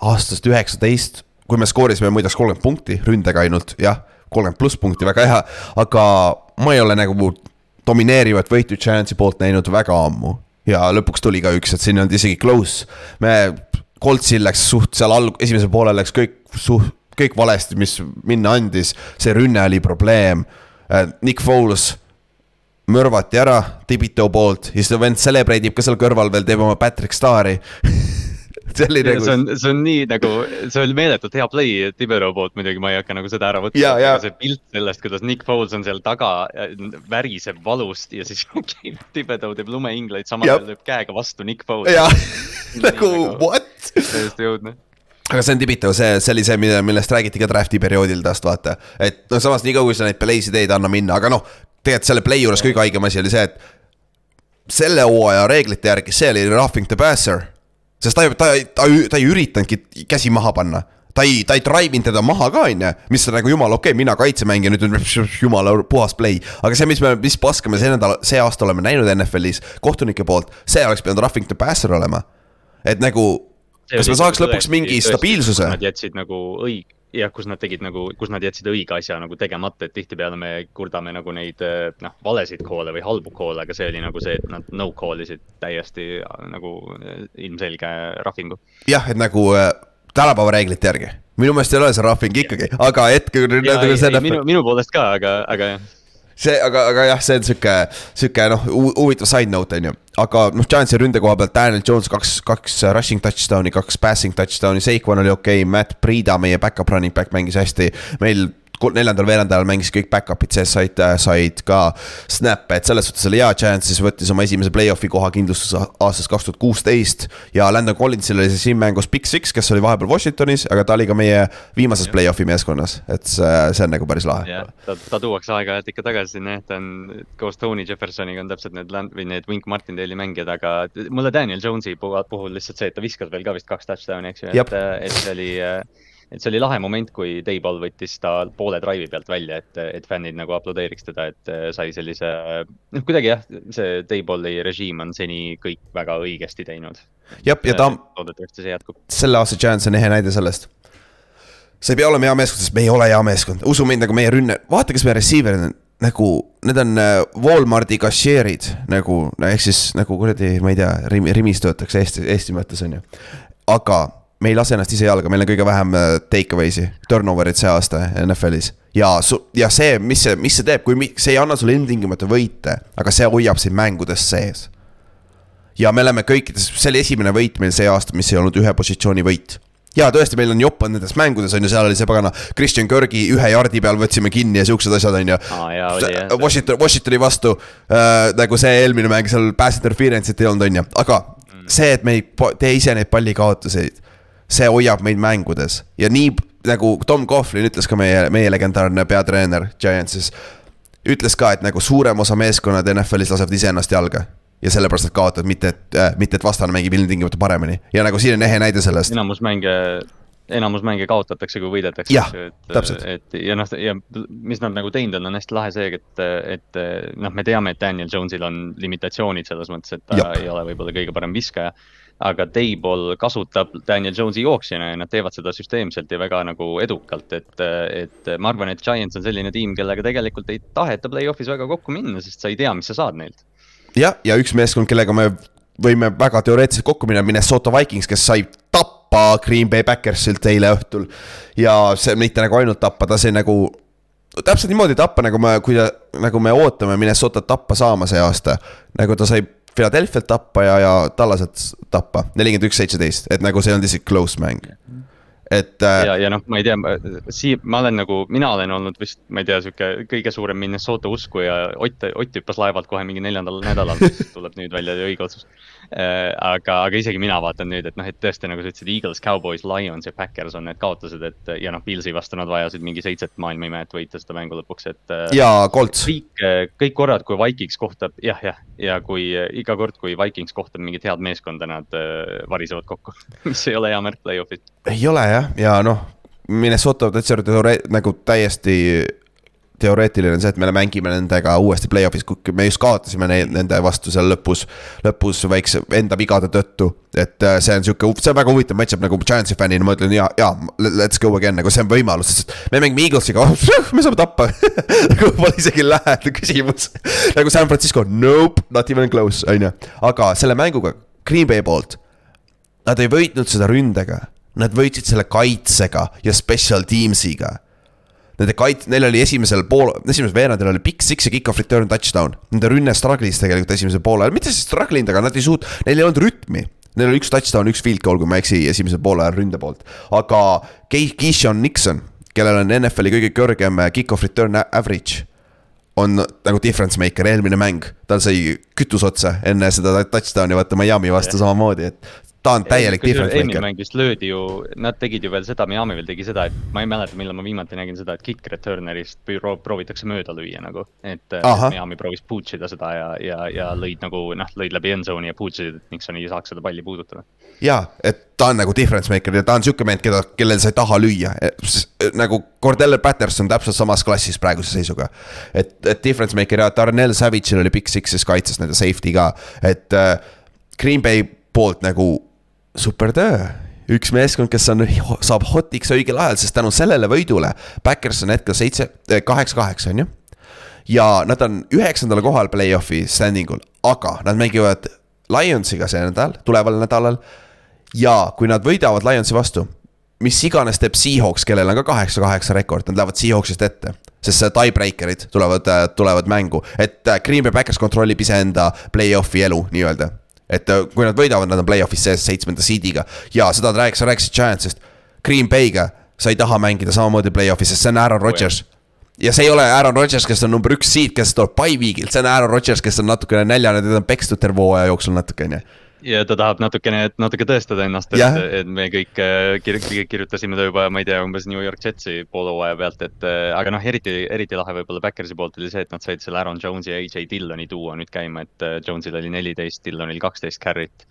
Speaker 2: aastast üheksateist, kui me skoorisime muideks kolmkümmend punkti ründega ainult, jah, kolmkümmend pluss punkti, väga hea, aga ma ei ole nagu domineerivat võitu Giantsi poolt näinud väga ammu. ja lõpuks tuli ka üks, et siin ei olnud isegi close, me, Coltsil läks suht seal alg-, esimesel poolel läks kõik suht, kõik valesti, mis minna andis, see rünne oli probleem. Äh, Nick Foles mõrvati ära Tibito poolt ja siis ta vend celebrate ib ka seal kõrval veel, teeb oma Patrick Star'i *laughs*
Speaker 3: see oli nagu. see on, see on nii nagu, see oli meeletult hea play Tibero poolt muidugi, ma ei hakka nagu seda ära võtma. see pilt sellest, kuidas Nick Foles on seal taga, väriseb valust ja siis *laughs* Tibero teeb lumeingleid, samal ajal lööb käega vastu Nick Foles.
Speaker 2: jah, *laughs* nagu what?
Speaker 3: täiesti õudne
Speaker 2: aga see on Tibito, see, see oli see, millest räägiti ka draft'i perioodil tast vaata. et noh, samas nii kaua, kui sa neid play'sid teed, anna minna, aga noh, tegelikult selle play juures kõige haigem asi oli see, et selle hooaja reeglite järgi, see oli roughing the passer. sest ta, ta, ta, ta ei üritanudki käsi maha panna ta ei, ta ei drive inud teda maha ka, on ju, mis on nagu jumala okei okay,, mina kaitsemängija, nüüd *laughs* jumala puhas play. aga see, mis me, mis paska me see nädal, see aasta oleme näinud NFL-is kohtunike poolt, see oleks pidanud roughing the passer olema. et nagu, kas me saaks lõpuks mingi stabiilsuse?
Speaker 3: Nad jätsid nagu õige jah, kus nad tegid nagu, kus nad jätsid õige asja nagu tegemata, et tihtipeale me kurdame nagu neid eh, noh, valesid call'e või halbu call'e, aga see oli nagu see, et nad no call isid täiesti nagu eh, ilmselge rahvingu.
Speaker 2: jah, et nagu äh, tänapäeva reeglite järgi, minu meelest ei ole see rahving ikkagi, aga hetkel.
Speaker 3: minu, minu poolest ka, aga, aga jah
Speaker 2: see, aga, aga jah, see on sihuke, sihuke noh, huvitav side note on ju. aga noh, Giantsi ründe koha pealt Daniel Jones kaks, kaks rushing touchdown'i, kaks passing touchdown'i, Seikon oli okei okay,, Matt Priida, meie back-up running back mängis hästi. meil neljandal veerandajal mängis kõik back-up'id sees, said, said ka snap'e, et selles suhtes oli hea, Giants siis võttis oma esimese play-off'i koha kindlustuse aastast kaks tuhat kuusteist. ja Landon Collinsil oli see siin mängus Big Six, kes oli vahepeal Washingtonis, aga ta oli ka meie viimases play-off'i meeskonnas, et see, see on nagu päris lahe.
Speaker 3: ta, ta tuuakse aeg-ajalt ikka tagasi sinna, ta on koos Tony Jeffersoniga on täpselt need land- või need Wink Martindale'i mängijad, aga mulle Daniel Jones'i puhul lihtsalt see, et ta viskas veel ka vist kaks touchdown'i, eks ju, et, et see oli et see oli lahe moment, kui Dayball võttis ta poole drive'i pealt välja, et, et fännid nagu aplodeeriks teda, et äh, sai sellise, noh, kuidagi jah, see Dayballi režiim on seni kõik väga õigesti teinud.
Speaker 2: jah, ja ta.
Speaker 3: loodetavasti see jätkub.
Speaker 2: selle aasta Giants on ehe näide sellest. see ei pea olema hea meeskond, sest me ei ole hea meeskond, usu mind, nagu meie rünne, vaata, kes meie receiver'id on nagu need on äh, Walmarti kassieerid nagu no ehk siis nagu kuradi, ma ei tea, Rimi, Rimis töötakse Eesti, Eesti mõttes on ju. aga me ei lase ennast ise jalga, meil on kõige vähem äh, take away'si, turnover'id see aasta NFL-is. ja ja see, mis see, mis see teeb, kui mi-, see ei anna sulle ilmtingimata võite, aga see hoiab sind mängudes sees. ja me oleme kõikides, see oli esimene võit meil see aasta, mis ei olnud ühe positsiooni võit ja tõesti, meil on jopp on nendes mängudes on ju, seal oli see pagana Christian Kirgi ühe jardi peal võtsime kinni ja siuksed asjad on ju
Speaker 3: ah,.
Speaker 2: Washington, Washingtoni vastu äh, nagu see eelmine mäng seal pass interference'it ei olnud, on ju, aga mm. see, et me ei tee ise neid pallikaotuseid see hoiab meid mängudes ja nii nagu Tom Coughlin ütles ka meie, meie legendaarne peatreener Giantsis. ütles ka, et nagu suurem osa meeskonnad NFL-is lasevad iseennast jalga ja sellepärast nad kaotavad, mitte et äh,, mitte et vastane mängib ilmtingimata paremini ja nagu siin on ehe näide sellest.
Speaker 3: enamus mänge enamus mänge kaotatakse, kui võidetakse.
Speaker 2: jah,
Speaker 3: et,
Speaker 2: täpselt.
Speaker 3: et ja noh, ja mis nad nagu teinud on, on hästi lahe see, et, et noh, me teame, et Daniel Jones'il on limitatsioonid selles mõttes, et ta
Speaker 2: Jop.
Speaker 3: ei ole võib-olla kõige parem viskaja. Aga Dayball kasutab Daniel Jones'i jooksjana ja nad teevad seda süsteemselt ja väga nagu edukalt, et, et ma arvan, et Giants on selline tiim, kellega tegelikult ei taheta play-off'is väga kokku minna, sest sa ei tea, mis sa saad neilt.
Speaker 2: jah, ja üks meeskond, kellega me võime väga teoreetiliselt kokku minna, Minnesota Vikings, kes sai tappa Green Bay Backersilt eile õhtul. ja see mitte nagu ainult tappa, ta sai nagu täpselt niimoodi tappa, nagu me, kui ta, nagu me ootame Minnesotat tappa saama see aasta. nagu ta sai Philadelphia't tappa ja, ja Tallaset tappa, nelikümmend üks, seitseteist, et nagu see on isegi close mäng. et äh,
Speaker 3: ja, ja noh, ma ei tea, sii-, ma olen nagu, mina olen olnud vist, ma ei tea, sihuke kõige suurem Minnesota uskuja, Ott, Ott hüppas laevalt kohe mingi neljandal nädalal, tuleb nüüd välja, õige otsus. aga, aga isegi mina vaatan nüüd, et noh, et tõesti nagu sa ütlesid, Eagles, Cowboys, Lions ja Packers on need kaotused, et ja noh, Pilsi vastu nad vajasid mingi seitset maailma imet võita seda mängu lõpuks, et.
Speaker 2: ja Colts,
Speaker 3: kõik, kõik korrad, kui Vikings kohtab, jah, jah, ja kui äh, iga kord, kui Vikings kohtab mingit head meeskonda, nad äh, varisevad kokku, *laughs* mis ei ole hea märk play-off'is.
Speaker 2: ei ole jah, ja noh, Minnesota täitsa nagu täiesti teoreetiline on see, et me mängime nendega uuesti play-off'is, kui me just kaotasime neid, nende vastu seal lõpus, lõpus väikse enda vigade tõttu. et äh, see on sihuke, see on väga huvitav match-up nagu Giantsi fännina, ma ütlen ja, ja let's go again nagu see on võimalus, sest me mängime Eaglesiga, *laughs* me saame tappa. *laughs* nagu pole isegi lähedal küsimus. *laughs* nagu San Francisco, nope, not even close, on ju, aga selle mänguga Green Bay poolt Nad ei võitnud seda ründega, nad võitsid selle kaitsega ja special teams'iga. Nende kait-, neil oli esimesel pool, esimesel veerandil oli big six ja kick-off return touchdown. Nende rünne struggle'is tegelikult esimesel poolel, mitte siis struggle inud, aga nad ei suut-, neil ei olnud rütmi. Neil oli üks touchdown, üks field goal, kui ma ei eksi, esimesel poolel ründe poolt. aga Kei- Keishon Nixon, kellel on NFL-i kõige kõrgem kick-off return average on nagu difference maker, eelmine mäng, tal sai kütus otsa enne seda touchdown'i vaata Miami vastu samamoodi, et ta on täielik difference maker.
Speaker 3: mäng vist löödi ju, nad tegid ju veel seda, Miami veel tegi seda, et ma ei mäleta, millal ma viimati nägin seda, et kick returner'ist pro- proovitakse mööda lüüa nagu. et
Speaker 2: Ahah.
Speaker 3: Miami proovis puutš ida seda ja, ja, ja lõid nagu noh, lõid läbi end zone'i ja puutšisid, et Nixon ei saaks seda palli puudutada.
Speaker 2: jaa, et ta on nagu difference maker ja ta on sihuke mehed, keda, kellel sa ei taha lüüa. nagu Cordell Patterson täpselt samas klassis praeguse seisuga. et, et difference maker ja Darnell Savage'il oli big six'is kaitses nende safety ka, et äh, Green Bay poolt nagu super töö üks meeskond, kes on, saab hotiks õigel ajal, sest tänu sellele võidule, Backers on hetkel seitse, kaheksa-kaheksa on ju. ja nad on üheksandal kohal play-off'i standing ul, aga nad mängivad Lionsiga see nädal, tuleval nädalal. ja kui nad võidavad Lionsi vastu, mis iganes teeb Seahawks, kellel on ka kaheksa-kaheksa rekord, nad lähevad Seahawksist ette. sest tiebreaker'id tulevad, tulevad mängu, et äh, Green Bay Backers kontrollib iseenda play-off'i elu nii-öelda et äh, kui nad võidavad, nad on play-off'is sees seitsmenda seed'iga ja seda rääkis, sa rääkisid Giantsist. Green Bay'ga sa ei taha mängida samamoodi play-off'is, sest see on Aaron Rodgers. ja see ei ole Aaron Rodgers, kes on number üks seed, kes tuleb by week'ilt, see on Aaron Rodgers, kes on natukene näljane, teda on pekstud terve hooaja jooksul natuke, on ju.
Speaker 3: Ja ta tahab natukene, natuke tõestada ennast, et, et me kõik äh, kir- kir- kirjutasime ta juba, ma ei tea, umbes New York Jetsi poole hooaja pealt, et äh, aga noh, eriti, eriti lahe võib-olla Backersi poolt oli see, et nad said selle Aaron Jones'i ja AJ Dilloni duo nüüd käima, et äh, Jones'il oli neliteist, Dillonil kaksteist carry't.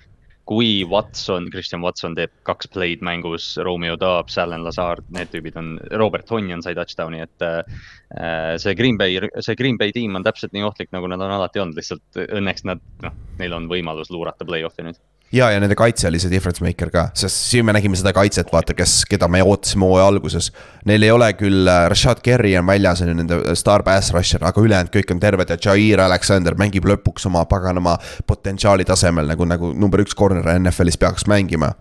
Speaker 3: Kui Watson, Christian Watson teeb kaks play'd mängus, Romeo Dobbs, Allan Lazard, need tüübid on, Robert Tonyan sai touchdown'i, et äh, see Green Bay, see Green Bay tiim on täpselt nii ohtlik, nagu nad on alati olnud, lihtsalt õnneks nad, noh, neil on võimalus luurata play-off'i nüüd.
Speaker 2: ja, ja nende kaitse oli see difference maker ka, sest siin me nägime seda kaitset, vaata, kes, keda me ootasime hooaja alguses. Neil ei ole küll, Rashad Kerry on väljas, on ju nende star pass rusher, aga ülejäänud kõik on terved ja Jair Alexander mängib lõpuks oma paganama potentsiaali tasemel nagu, nagu number üks corner NFL-is peaks mängima.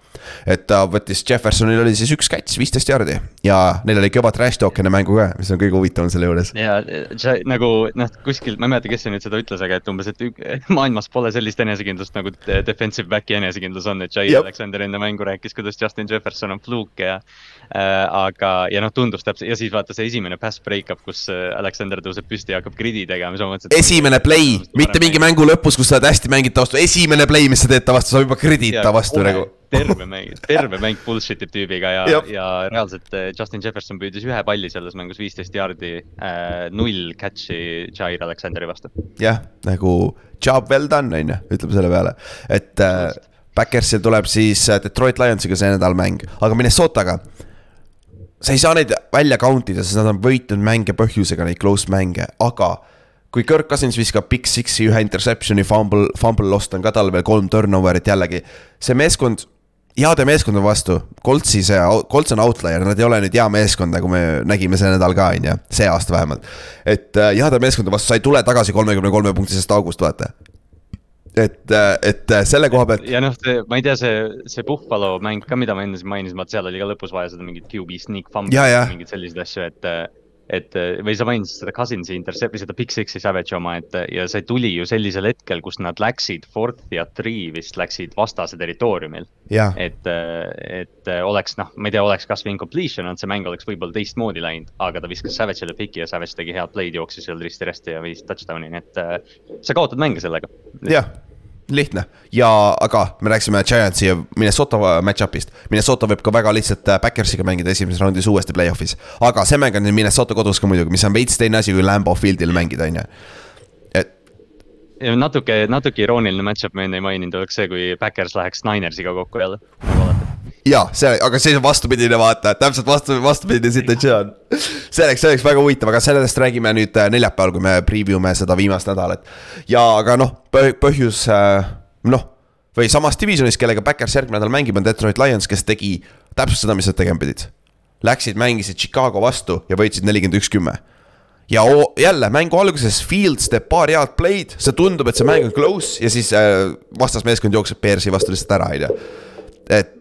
Speaker 2: et ta võttis, Jeffersonil oli siis üks catch, viisteist jardi ja neil oli kõva trash talk enne mängu ka, mis on kõige huvitavam selle juures.
Speaker 3: ja see nagu noh, kuskil, ma ei mäleta, kes see nüüd seda ütles, aga et umbes, et maailmas pole sellist enesekindlust nagu de- defensive back'i enesekindlus on, et Jair
Speaker 2: Jep.
Speaker 3: Alexander enne mängu rääkis, kuidas Justin Jefferson on fluke ja äh,. aga, ja noh, tundus täpselt ja siis vaata see esimene pass breakup, kus äh, Alexander tõuseb püsti ja hakkab gridi tegema, siis ma mõtlesin.
Speaker 2: esimene play, mitte mingi mängu lõpus, kus sa oled hästi mängid ta vastu, esimene play, mis sa teed ta vastu, sa juba kredid ta vastu nagu.
Speaker 3: Terve mäng, terve mäng bullshit ib tüübiga ja
Speaker 2: Jep.,
Speaker 3: ja reaalselt äh, Justin Jefferson püüdis ühe palli selles mängus viisteist jaardi äh,, null catch'i Jair Alexanderi vastu.
Speaker 2: jah, nagu job well done, on ju, ütleme selle peale, et äh, Backersil tuleb siis äh, Detroit Lionsiga see nädal mäng, aga Minnesotaga sa ei saa neid välja count ida, sest nad on võitnud mänge põhjusega, neid close mänge, aga kui Kirk Cousins viskab Big Six'i ühe interception'i, fumble, fumble lost on ka tal veel kolm turnover'it jällegi. see meeskond heade meeskondade vastu, Coltsi see, Colts on outlier, nad ei ole nüüd hea meeskond, nagu me nägime see nädal ka, on ju, see aasta vähemalt. et äh, heade meeskondade vastu sa ei tule tagasi kolmekümne kolme punktisest august, vaata. et, äh, et äh, selle koha pealt.
Speaker 3: ja noh, see, ma ei tea, see, see Buffalo mäng ka, mida ma enne siin mainisin, vaat seal oli ka lõpus vaja seda mingit QB sneak fumble, mingeid selliseid asju, et et eh, või sa mainisid seda Cousins'i intercept või seda Big Six'i Savage'i oma, et ja see tuli ju sellisel hetkel, kus nad läksid fourth ja three vist läksid vastase territooriumil. et, eh, et eh, oleks noh, ma ei tea, oleks kasvõi incompletion olnud, see mäng oleks võib-olla teistmoodi läinud, aga ta viskas Savage'ile piki ja Savage tegi head play'd, jooksis seal risti-rästi ja viis touchdown'i, nii et sa kaotad mänge sellega.
Speaker 2: jah lihtne ja, aga me rääkisime Giantsi ja Minnesota match-up'ist. Minnesota võib ka väga lihtsalt äh, Backersiga mängida esimeses raundis uuesti play-off'is. aga see mäng on Minnesota kodus ka muidugi, mis on veits teine asi kui Lambo Fieldil mängida, on ju.
Speaker 3: et. natuke, natuke irooniline match-up me enne ei maininud, oleks see, kui Backers läheks Ninersiga kokku jälle, nagu alati
Speaker 2: ja see, aga see on vastupidine vaata, täpselt vastu, vastupidine situatsioon. see oleks, see oleks väga huvitav, aga sellest räägime nüüd äh, neljapäeval, kui me preview me seda viimast nädalat. ja, aga noh, põhjus, äh, noh, või samas divisionis, kellega Backers järgmine nädal mängib, on Detroit Lions, kes tegi täpselt seda, mis nad tegema pidid. Läksid, mängisid Chicago vastu ja võitsid nelikümmend üks, kümme ja jälle mängu alguses Fields teeb paar head play'd, see tundub, et see mäng on close ja siis äh, vastasmeeskond jookseb Bearsi vastu lihtsalt ära, on ju. et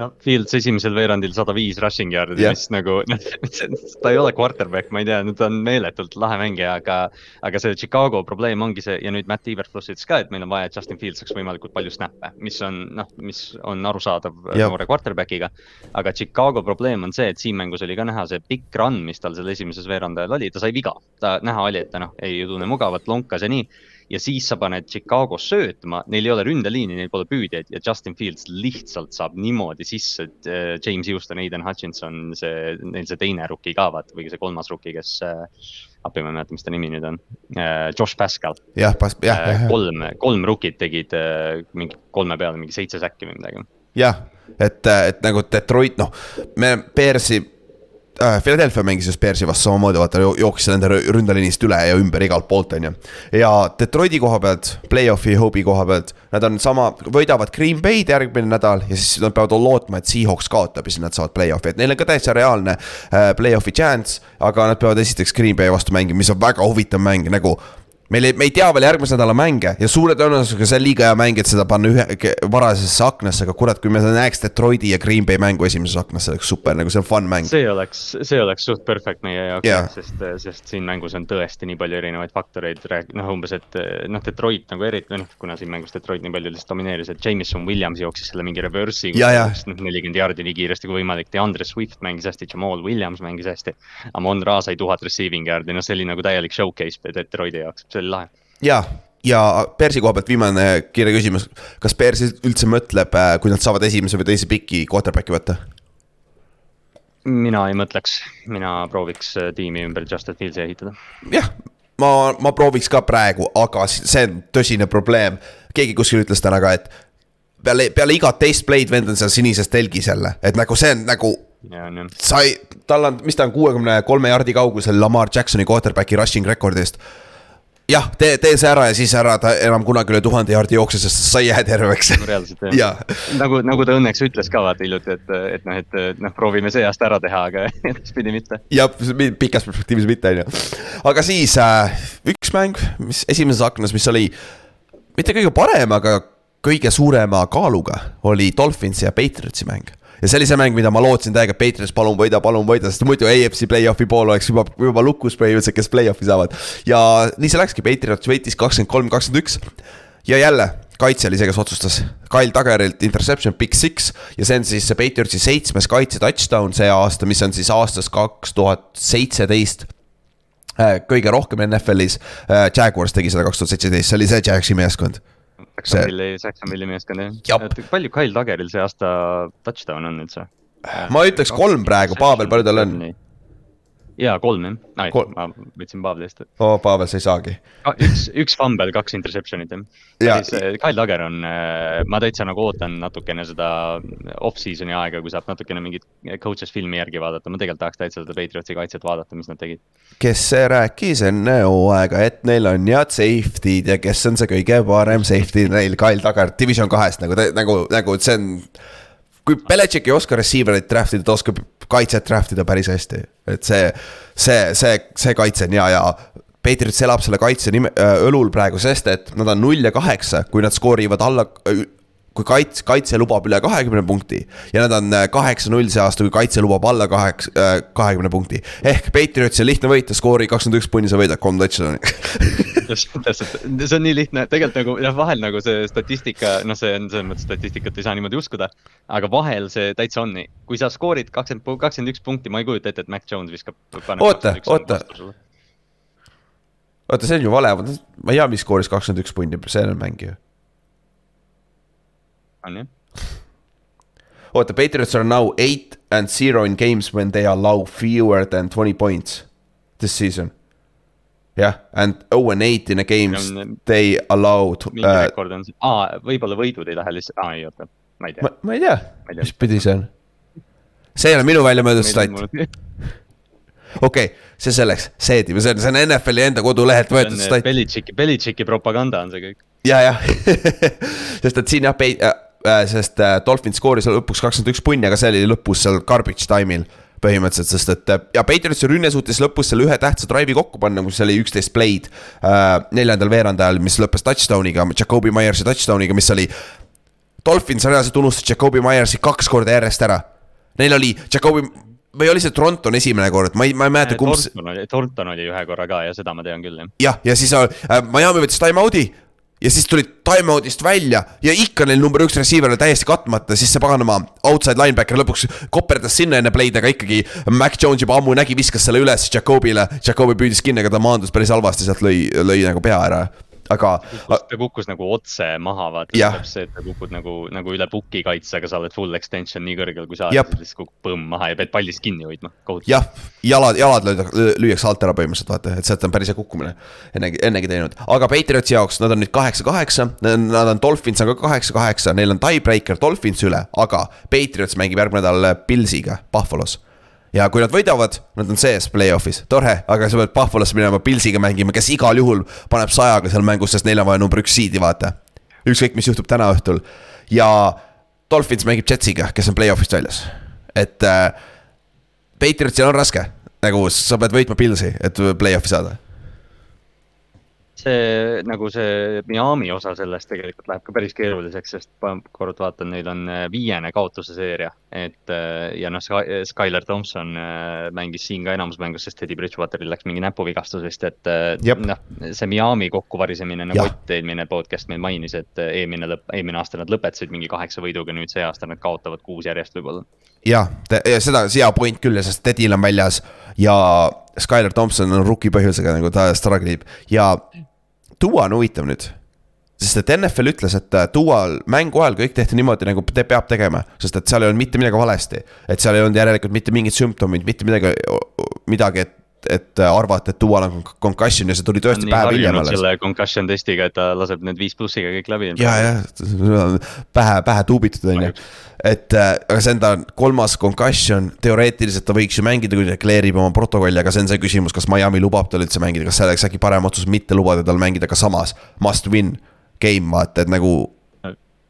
Speaker 3: no Fields esimesel veerandil sada viis rushing yard'i yeah., mis nagu, noh, *laughs* ta ei ole quarterback, ma ei tea, ta on meeletult lahe mängija, aga. aga see Chicago probleem ongi see ja nüüd Matt Iverfluss ütles ka, et meil on vaja, et Justin Fields saaks võimalikult palju snap'e, mis on noh, mis on arusaadav yeah. noore quarterback'iga. aga Chicago probleem on see, et siin mängus oli ka näha see pikk run, mis tal seal esimeses veerandajal oli, ta sai viga. ta näha oli, et ta noh, ei tunne mugavalt, lonkas ja nii ja siis sa paned Chicagos söötma, neil ei ole ründeliini, neil pole püüdjaid ja Justin Fields lihtsalt saab niimoodi sisse, et äh, James Houston, Aiden Hutchinson, see, neil see teine rookie ka vaata või see kolmas rookie, kes äh, appi ma ei mäleta, mis ta nimi nüüd on uh,, Josh Pascal.
Speaker 2: jah, jah, jah.
Speaker 3: kolm, kolm rookit tegid uh, mingi kolme peale mingi seitse säkki või midagi.
Speaker 2: jah, et, et nagu Detroit, noh, me Bearsi äh, Philadelphia mängis just Bearsi vastu samamoodi, vaata jooksis nende ründeliinist üle ja ümber igalt poolt, on ju. ja Detroiti koha pealt, play-off'i hope'i koha pealt, nad on sama, võidavad Green Bay'd järgmine nädal ja siis nad peavad lootma, et Seahawks kaotab ja siis nad saavad play-off'i, et neil on ka täitsa reaalne äh, play-off'i chance. aga nad peavad esiteks Green Bay vastu mängima, mis on väga huvitav mäng, nagu meil ei, me ei tea veel järgmise nädala mänge ja suure tõenäosusega see on liiga hea mäng, et seda panna ühe varasesse aknasse, aga kurat, kui me näeks Detroiti ja Green Bay mängu esimeses aknas, see oleks super, nagu see on fun mäng.
Speaker 3: see oleks, see oleks suht perfect meie jaoks yeah., sest, sest siin mängus on tõesti nii palju erinevaid faktoreid, noh umbes, et noh, Detroit nagu eriti, noh kuna siin mängus Detroit nii palju lihtsalt domineeris, et Jameson Williams jooksis selle mingi reverse'i. noh, nelikümmend jaardi nii kiiresti kui võimalik, DeAndre Swift mängis hästi, Jamal Williams mängis hästi. Amon Ra sai tuhat receiving yard'i, noh, see oli nagu täielik showcase Detroiti jaoks, see oli lahe.
Speaker 2: ja, ja Persi koha pealt viimane kiire küsimus, kas Pers üldse mõtleb, äh, kui nad saavad esimese või teise piki quarterback'i võtta?
Speaker 3: mina ei mõtleks, mina prooviks äh, tiimi ümber Justin Fieldsi ehitada.
Speaker 2: jah, ma, ma prooviks ka praegu, aga see on tõsine probleem. keegi kuskil ütles täna ka, et peale, peale igat teist play'd vend on seal sinises telgis jälle, et nagu see on nagu sa ei, tal on, mis ta on, kuuekümne kolme jardi kaugusel Lamar Jacksoni quarterback'i rushing rekordist jah, tee, tee see ära ja siis ära ta enam kunagi üle tuhande jaardi jookse, sest sa ei jää terveks.
Speaker 3: reaalselt jah ja.. nagu, nagu ta õnneks ütles ka vaata hiljuti, et, et noh, et noh, proovime see aasta ära teha, aga *laughs* edaspidi mitte.
Speaker 2: jah, pikas perspektiivis mitte, on ju. aga siis äh, üks mäng, mis esimeses aknas, mis oli mitte kõige parem, aga kõige suurema kaaluga, oli Dolphinsi ja Patriotsi mäng ja see oli see mäng, mida ma lootsin täiega, Patriots palun võida, palun võida, sest muidu AFC play-off'i pool oleks juba, juba lukus põhimõtteliselt, kes play-off'i saavad. ja nii see läkski, Patriots võitis kakskümmend kolm, kakskümmend üks ja jälle kaitse oli see, kes otsustas. Kyle Taggerilt interception, big six ja see on siis see Patriotsi seitsmes kaitse touchdown see aasta, mis on siis aastast kaks tuhat seitseteist äh, kõige rohkem NFL-is. Äh, Jaguars tegi seda kaks tuhat seitseteist, see oli see Jagsi meeskond
Speaker 3: Jacksonville'i, Jacksonville'i meeskond jah. palju Kyle Daggeril see aasta touchdown on üldse?
Speaker 2: ma ütleks kolm praegu, Pavel, palju tal on?
Speaker 3: Ja kolm jah, ai
Speaker 2: Kol-,
Speaker 3: ma võtsin Pavlist.
Speaker 2: oo, Pavel, sa ei saagi.
Speaker 3: üks, üks fumble, kaks interception'it jah.
Speaker 2: ja,
Speaker 3: siis Kyle Lager on, ma täitsa nagu ootan natukene seda off-season'i aega, kui saab natukene mingit coaches filmi järgi vaadata, ma tegelikult tahaks täitsa seda Patriotsi kaitset vaadata, mis nad tegid.
Speaker 2: kes see rääkis enne hooaega, et neil on head safety'd ja kes on see kõige parem safety neil, Kyle Taggart, division kahest nagu, nagu, nagu see on. Kui Belichik ei oska receiver'it draft ida, ta oskab kaitset draft ida päris hästi, et see, see, see, see kaitse on hea ja Patriots elab selle kaitse nime, õlul praegu, sest et nad on null ja kaheksa, kui nad skoorivad alla, kui kaits-, kaitse lubab üle kahekümne punkti ja nad on äh, kaheksa-null see aasta, kui kaitse lubab alla kaheksa, kahekümne punkti. ehk Patriotsi on lihtne võita, skoori kakskümmend üks punni, sa võidad kolm touchdown'i. *laughs*
Speaker 3: täpselt, see on nii lihtne, tegelikult nagu jah, vahel nagu see statistika, noh, see on selles mõttes statistikat ei saa niimoodi uskuda. aga vahel see täitsa on nii, kui sa skoorid kakskümmend, kakskümmend üks punkti, ma ei kujuta ette, et Mac Jones viskab.
Speaker 2: Oota, oota. oota, see on ju vale, Miami skooris kakskümmend üks punni, see on mäng ju.
Speaker 3: On jah,
Speaker 2: oota, Patriots are now eight and zero in games when they allow fewer than twenty points this season. jah, and oh and eight in a games
Speaker 3: on-
Speaker 2: they allow
Speaker 3: mingi
Speaker 2: äh,,
Speaker 3: rekord on see, aa, võib-olla võidud ei lähe lihtsalt, aa ei oota, ma ei tea.
Speaker 2: Ma, ei tea mis pidi see on. see ei ole minu välja mõeldud stat, *laughs* okei okay,, see selleks, see, see on, see on NFL-i enda kodulehelt võetud
Speaker 3: on
Speaker 2: stat.
Speaker 3: Belichicki, Belichicki propaganda on see kõik.
Speaker 2: ja, jah, sest et siin jah, äh, sest äh, Dolphin skooris lõpuks kakskümmend üks punni, aga see oli lõpus seal garbage time'il põhimõtteliselt, sest et äh, ja Patriotsi rünne suutis lõpus selle ühe tähtsa drive'i kokku panna, kus oli üksteist play'd äh, neljandal veerandajal, mis lõppes touchdown'iga, Jakobi Myersi touchdown'iga, mis oli. Dolphins reaalselt unustas Jakobi Myersi kaks korda järjest ära. Neil oli Jakobi, või oli see Toronton esimene kord, ma ei, ma ei mäleta, kumb
Speaker 3: Thornton oli, Thornton oli ühe korra ka ja seda ma tean küll jah.
Speaker 2: jah, ja siis äh, Miami võttis time-out'i ja siis tulid time-out'ist välja ja ikka neil number üks receiver oli täiesti katmata, siis see paganama outside linebacker lõpuks koperdas sinna enne play'd, aga ikkagi Mac Jones juba ammu nägi, viskas selle üles Jacobile, Jacobi püüdis kinni, aga ta maandus päris halvasti, sealt lõi, lõi nagu pea ära. Aga
Speaker 3: ta kukkus nagu otse maha, vaata, täpselt see, et sa kukud nagu, nagu üle puki kaitsega, sa oled full extension nii kõrgel, kui saad,
Speaker 2: Jep.
Speaker 3: siis kukub põmm maha ja pead pallist kinni hoidma,
Speaker 2: jah, jalad, jalad lüüakse alt ära põhimõtteliselt vaata, et sealt on päris hea kukkumine. ennegi, ennegi teinud, aga Patriotsi jaoks nad on nüüd kaheksa-kaheksa, nad on Dolphins on ka kaheksa-kaheksa, neil on tiebreaker Dolphins üle, aga Patriots mängib järgmine nädal Pilsiga Buffalo's. Ja kui nad võidavad, nad on sees play-off'is, tore, aga sa pead Buffalosse minema Pilsiga mängima, kes igal juhul paneb sajaga seal mängus, sest neil on vaja number üks seed'i vaata. ükskõik, mis juhtub täna õhtul ja Dolphins mängib Jetsiga, kes on play-off'ist väljas, et äh, Patriotsil on raske, nagu sa pead võitma Pilsi, et play-off'i saada.
Speaker 3: See nagu see Miami osa sellest tegelikult läheb ka päris keeruliseks, sest ma kord vaatan, neil on äh, viiene kaotuse seeria, et äh, ja noh, Skylar Thompson äh, mängis siin ka enamus mängus, sest Teddy Bridgewateril läks mingi näpuvigastus vist, et äh, noh, see Miami kokkuvarisemine, nagu. Ott eelmine podcast meil mainis, et äh, eelmine lõpp, eelmine aasta nad lõpetasid mingi kaheksa võiduga, nüüd see aasta nad kaotavad kuus järjest võib-olla.
Speaker 2: jah, ja seda, hea point küll, sest Tedil on väljas ja Skylar Thompson on rookie põhjusega nagu ta struggle ib ja Duo on huvitav nüüd. sest et NFL ütles, et äh, Dual mängu ajal kõik tehti niimoodi, nagu te peab tegema, sest et seal ei olnud mitte midagi valesti. et seal ei olnud järelikult mitte mingeid sümptomeid, mitte midagi, midagi, et, et arvata, et Dual on con- concussion ja see tuli tõesti päev hiljem alles.
Speaker 3: selle concussion testiga, et ta laseb need viis plussiga kõik läbi.
Speaker 2: ja, jah, pähe, pähe tuubitud on ju. et äh, aga see on ta kolmas concussion, teoreetiliselt ta võiks ju mängida, kui ta deklareerib oma protokolli, aga see on see küsimus, kas Miami lubab tal üldse mängida, kas see oleks äkki parem otsus mitte lubada tal mängida ka samas must win game, vaata, et nagu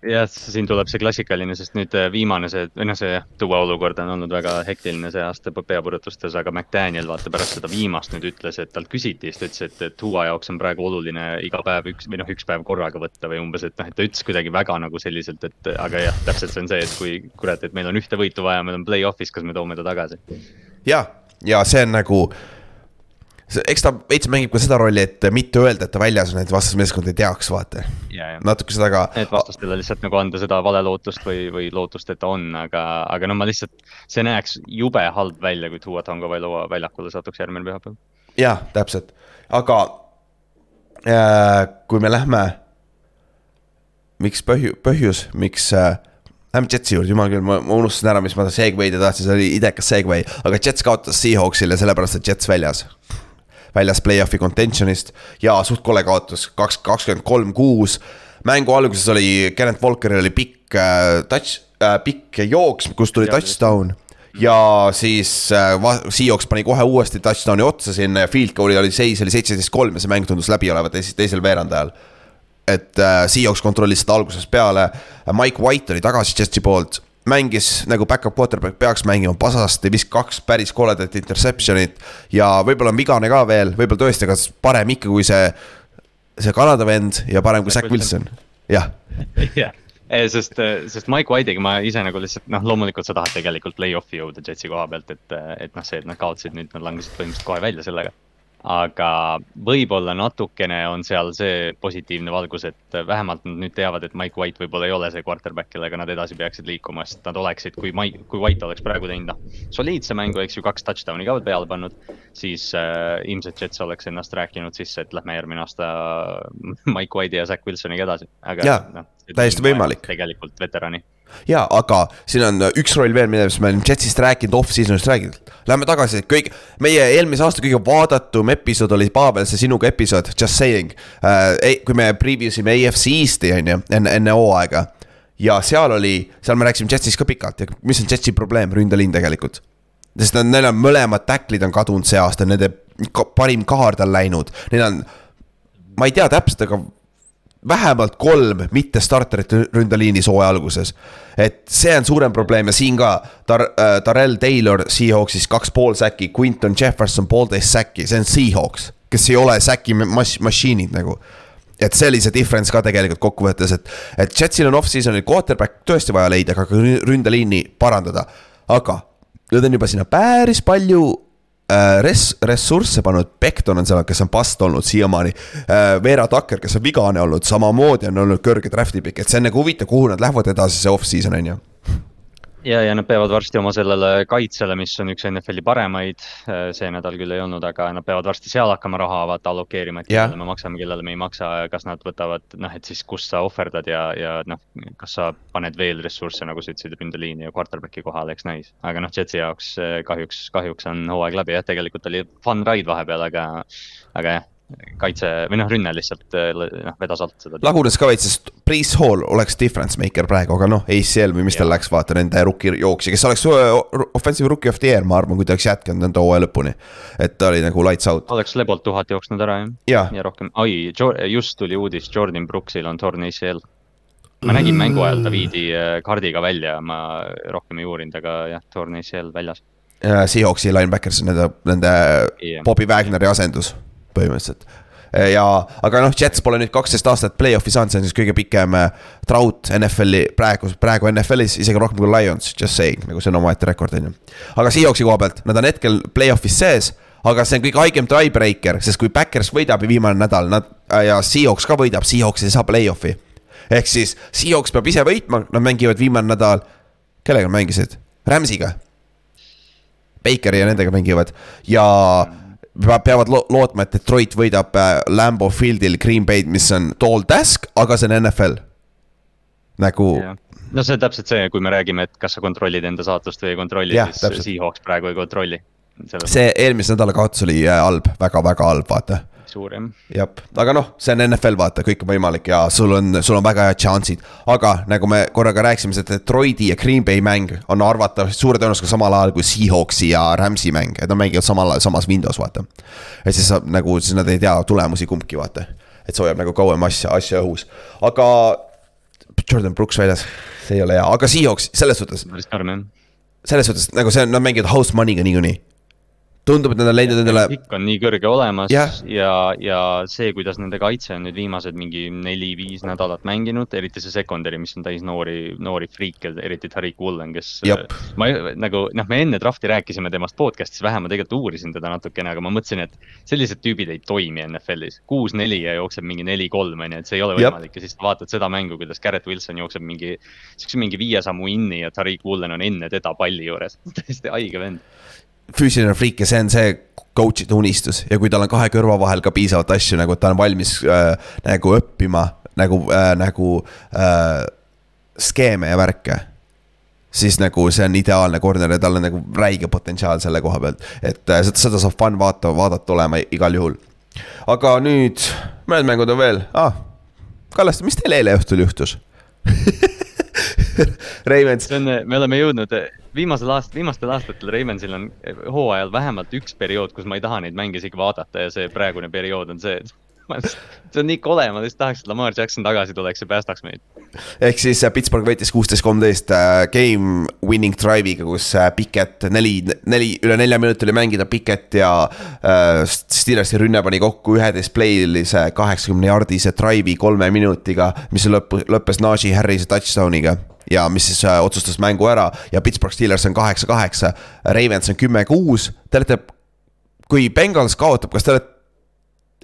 Speaker 3: jah, siin tuleb see klassikaline, sest nüüd äh, viimane see, või noh, see tuua olukord on olnud väga hektiline see aasta peapurutustes, aga McDaniel vaata pärast seda viimast nüüd ütles, et talt küsiti, siis ta ütles, et, et tuua jaoks on praegu oluline iga päev üks või noh, üks päev korraga võtta või umbes, et noh, et ta ütles kuidagi väga nagu selliselt, et aga jah, täpselt see on see, et kui kurat, et meil on ühte võitu vaja, meil on play-off'is, kas me toome ta tagasi.
Speaker 2: ja, ja see on nagu. Eks ta veits mängib ka seda rolli, et mitte öelda, et ta väljas on, et vastasmeeskond ei teaks, vaata.
Speaker 3: ja, ja
Speaker 2: natuke seda ka.
Speaker 3: et vastastele lihtsalt nagu anda seda vale lootust või, või lootust, et ta on, aga, aga no ma lihtsalt, see näeks jube halb välja, kui Tua Tango Vailoa väljakule satuks järgmine pühapäev.
Speaker 2: jah, täpselt, aga äh, kui me lähme, miks põhju-, põhjus, miks äh, Lähme Jetsi juurde, jumal küll, ma, unustasin ära, mis ma segway'd tahtsin, see oli idekas segway, aga Jets kaotas Seahawksile sellepärast, et Jets väljas. Väljas play-off'i contention'ist. Ja suht kole kaotus, kaks, kakskümmend kolm, kuus. mängu alguses oli, Kenneth Walkeril oli pikk äh, touch äh,, pikk jooks, kus tuli ja, touchdown. ja siis äh, Seahawks pani kohe uuesti touchdown'i otsa sinna ja field goal'i oli seis oli seitseteist kolm ja see mäng tundus läbi olevat teisel veerandajal. Et äh, Seahawks kontrollis seda algusest peale. Mike White oli tagasi Jetsi poolt, mängis nagu back-up quarterback peaks mängima pasasti, vist kaks päris koledat interception'it. ja võib-olla on vigane ka veel, võib-olla tõesti, aga parem ikka kui see, see Kanada vend ja parem kui Zack Wilson, jah. *laughs*
Speaker 3: jah, sest, sest Mike White'iga ma ise nagu lihtsalt noh, loomulikult sa tahad tegelikult play-off'i jõuda Jetsi koha pealt, et, et noh, see, et nad kaotasid, nüüd nad langesid põhimõtteliselt kohe välja sellega aga võib-olla natukene on seal see positiivne valgus, et vähemalt nad nüüd teavad, et Mike White võib-olla ei ole see quarterback, kellega nad edasi peaksid liikuma, sest nad oleksid, kui Mike, kui White oleks praegu teinud, noh, soliidse mängu, eks ju, kaks touchdown'i ka peale pannud. siis äh, ilmselt Jets oleks ennast rääkinud sisse, et lähme järgmine aasta *laughs* Mike White'i ja Zack Wilsoniga edasi.
Speaker 2: jaa no,, täiesti võimalik.
Speaker 3: tegelikult veterani
Speaker 2: ja, aga siin on üks roll veel, millest me oleme Jetsist rääkinud, off-season'ist rääkinud. Lähme tagasi, kõik, meie eelmise aasta kõige vaadatum episood oli Pavel, see sinuga episood, just saying äh,. kui me preview sime AFC Eest'i on ju, enne, enne hooaega. ja seal oli, seal me rääkisime Jetsist ka pikalt ja mis on Jetsi probleem, ründeliin tegelikult. sest nad, neil on mõlemad tacklid on kadunud see aasta, nende parim kaard on läinud, neil on, ma ei tea täpselt, aga vähemalt kolm mitte starterit ründeliinis hooaja alguses. et see on suurem probleem ja siin ka Tar- äh,, Darrell Taylor Seahawksis kaks pool säki, Quinton Jefferson poolteist säki, see on Seahawks, kes ei ole säki mas-, mašiinid nagu et see oli see difference ka tegelikult kokkuvõttes, et, et Jetsil on off-season'il quarterback tõesti vaja leida, aga ka ründeliini parandada. aga nad on juba sinna päris palju res-, ressursse pannud, Becton on seal, kes on past olnud siiamaani. Äh, Vera Tucker, kes on vigane olnud, samamoodi on olnud kõrge draft'i pikk, et see on nagu huvitav, kuhu nad lähevad edasi, see off-season on ju
Speaker 3: ja, ja nad peavad varsti oma sellele kaitsele, mis on üks NFL-i paremaid, äh, see nädal küll ei olnud, aga nad peavad varsti seal hakkama raha vaata allokeerima, et kellele me maksame, kellele me ei maksa, kas nad võtavad, noh, et siis kust sa ohverdad ja, ja noh, kas sa paned veel ressursse, nagu sa ütlesid, ründeliini ja quarterback'i kohale, eks näis. aga noh, Jetsi jaoks äh, kahjuks, kahjuks on hooaeg läbi jah, tegelikult oli fun ride vahepeal, aga, aga jah kaitse või noh, rünne lihtsalt eh, noh, vedas alt seda.
Speaker 2: lagunes ka veits, sest Priis Hall oleks difference maker praegu, aga noh, ACL või mis tal läks, vaata nende rookie jooksja, kes oleks offensive rookie of the year, ma arvan, kui ta oleks jätkanud nende hooaja lõpuni. et ta oli nagu lights out.
Speaker 3: oleks lebolt tuhat jooksnud ära jah
Speaker 2: ja.
Speaker 3: ja rohkem, oi, just tuli uudis, Jordan Brooksil on torn ACL. ma nägin mängu ajal, ta viidi eh, kaardiga välja, ma rohkem ei uurinud, aga jah, torn ACL väljas.
Speaker 2: Seahawksi linebackers, nende, nende yeah. Bobby Wagneri asendus põhimõtteliselt ja, aga noh, Jets pole nüüd kaksteist aastat play-off'i saanud, see on siis kõige pikem traut äh, NFL-i praegu, praegu NFL-is, isegi rohkem kui Lions, just saying, nagu see on omaette rekord, on ju. aga Seahawksi koha pealt, nad on hetkel play-off'is sees, aga see on kõige haigem tiebreaker, sest kui Backers võidab viimane nädal, nad ja Seahawks ka võidab, Seahawks ei saa play-off'i. ehk siis Seahawks peab ise võitma, nad mängivad viimane nädal, kellega nad mängisid, Rams'iga. Bakeri ja nendega mängivad ja peavad lo lootma, et Detroit võidab äh, Lambo Fieldil Green Bay'd, mis on tall task, aga see on NFL. nagu.
Speaker 3: no see on täpselt see, kui me räägime, et kas sa kontrollid enda saatust või ei kontrolli, siis Seahawks praegu ei kontrolli.
Speaker 2: see eelmise nädala kaotus oli äh, halb väga,, väga-väga halb, vaata
Speaker 3: suur jah.
Speaker 2: aga noh, see on NFL, vaata, kõik on võimalik ja sul on, sul on väga head šansid. aga nagu me korraga rääkisime, see Detroiti ja Green Bay mäng on arvatavasti suure tõenäosusega samal ajal kui Seahawksi ja Rams'i mäng, et nad mängivad samal samas Windows, vaata. et siis saab nagu, siis nad ei tea tulemusi kumbki, vaata. et see hoiab nagu kauem asja, asja õhus, aga. Jordan Brooks väljas, see ei ole hea, aga Seahawks selles suhtes.
Speaker 3: päris karm jah
Speaker 2: selles suhtes nagu see on, nad mängivad house money'ga niikuinii tundub, et nad on leidnud endale.
Speaker 3: pikk on nii kõrge olemas yeah. ja, ja see, kuidas nende kaitse on nüüd viimased mingi neli-viis nädalat mänginud, eriti see secondary, mis on täis noori, noori friike, eriti Tariq Woolen, kes. ma nagu noh, me enne draft'i rääkisime temast podcast'is vähe, ma tegelikult uurisin teda natukene, aga ma mõtlesin, et sellised tüübid ei toimi NFL-is. kuus-neli ja jookseb mingi neli-kolm on ju, et see ei ole võimalik ja siis vaatad seda mängu, kuidas Garrett Wilson jookseb mingi. siukse mingi viie sammu inni ja Tariq Woolen on enne teda palli juures *laughs* täiesti haige vend
Speaker 2: füüsiline friik ja see on see coach'ide unistus ja kui tal on kahe kõrva vahel ka piisavalt asju, nagu ta on valmis äh, nagu õppima nagu äh,, nagu äh, skeeme ja värke. siis nagu see on ideaalne corner ja tal on nagu räige potentsiaal selle koha pealt. et äh, seda, seda saab fun vaata, vaadata olema igal juhul. aga nüüd, mõned mängud on veel ah,, Kallaste, mis teil eile õhtul juhtus *laughs* Ravens.
Speaker 3: see on, me oleme jõudnud viimasel aast-, viimastel aastatel Ravensil on hooajal vähemalt üks periood, kus ma ei taha neid mänge isegi vaadata ja see praegune periood on see, et *laughs* see on nii kole, ma lihtsalt tahaks, et Lamar Jackson tagasi tuleks ja päästaks meid.
Speaker 2: ehk siis äh, Pittsburgh võitis kuusteist, kolmteist äh, game winning drive'iga, kus äh, Pickett neli, neli, üle nelja minuti oli mängida, Pickett ja äh, Steelersi rünne pani kokku üheteist play'lise kaheksakümne jardise drive'i kolme minutiga, mis lõpp, lõppes Najee Harrise touchdown'iga ja mis siis äh, otsustas mängu ära ja Pittsburgh Steelers on kaheksa-kaheksa, Ravens on kümme-kuus, te olete, kui Bengals kaotab, kas te olete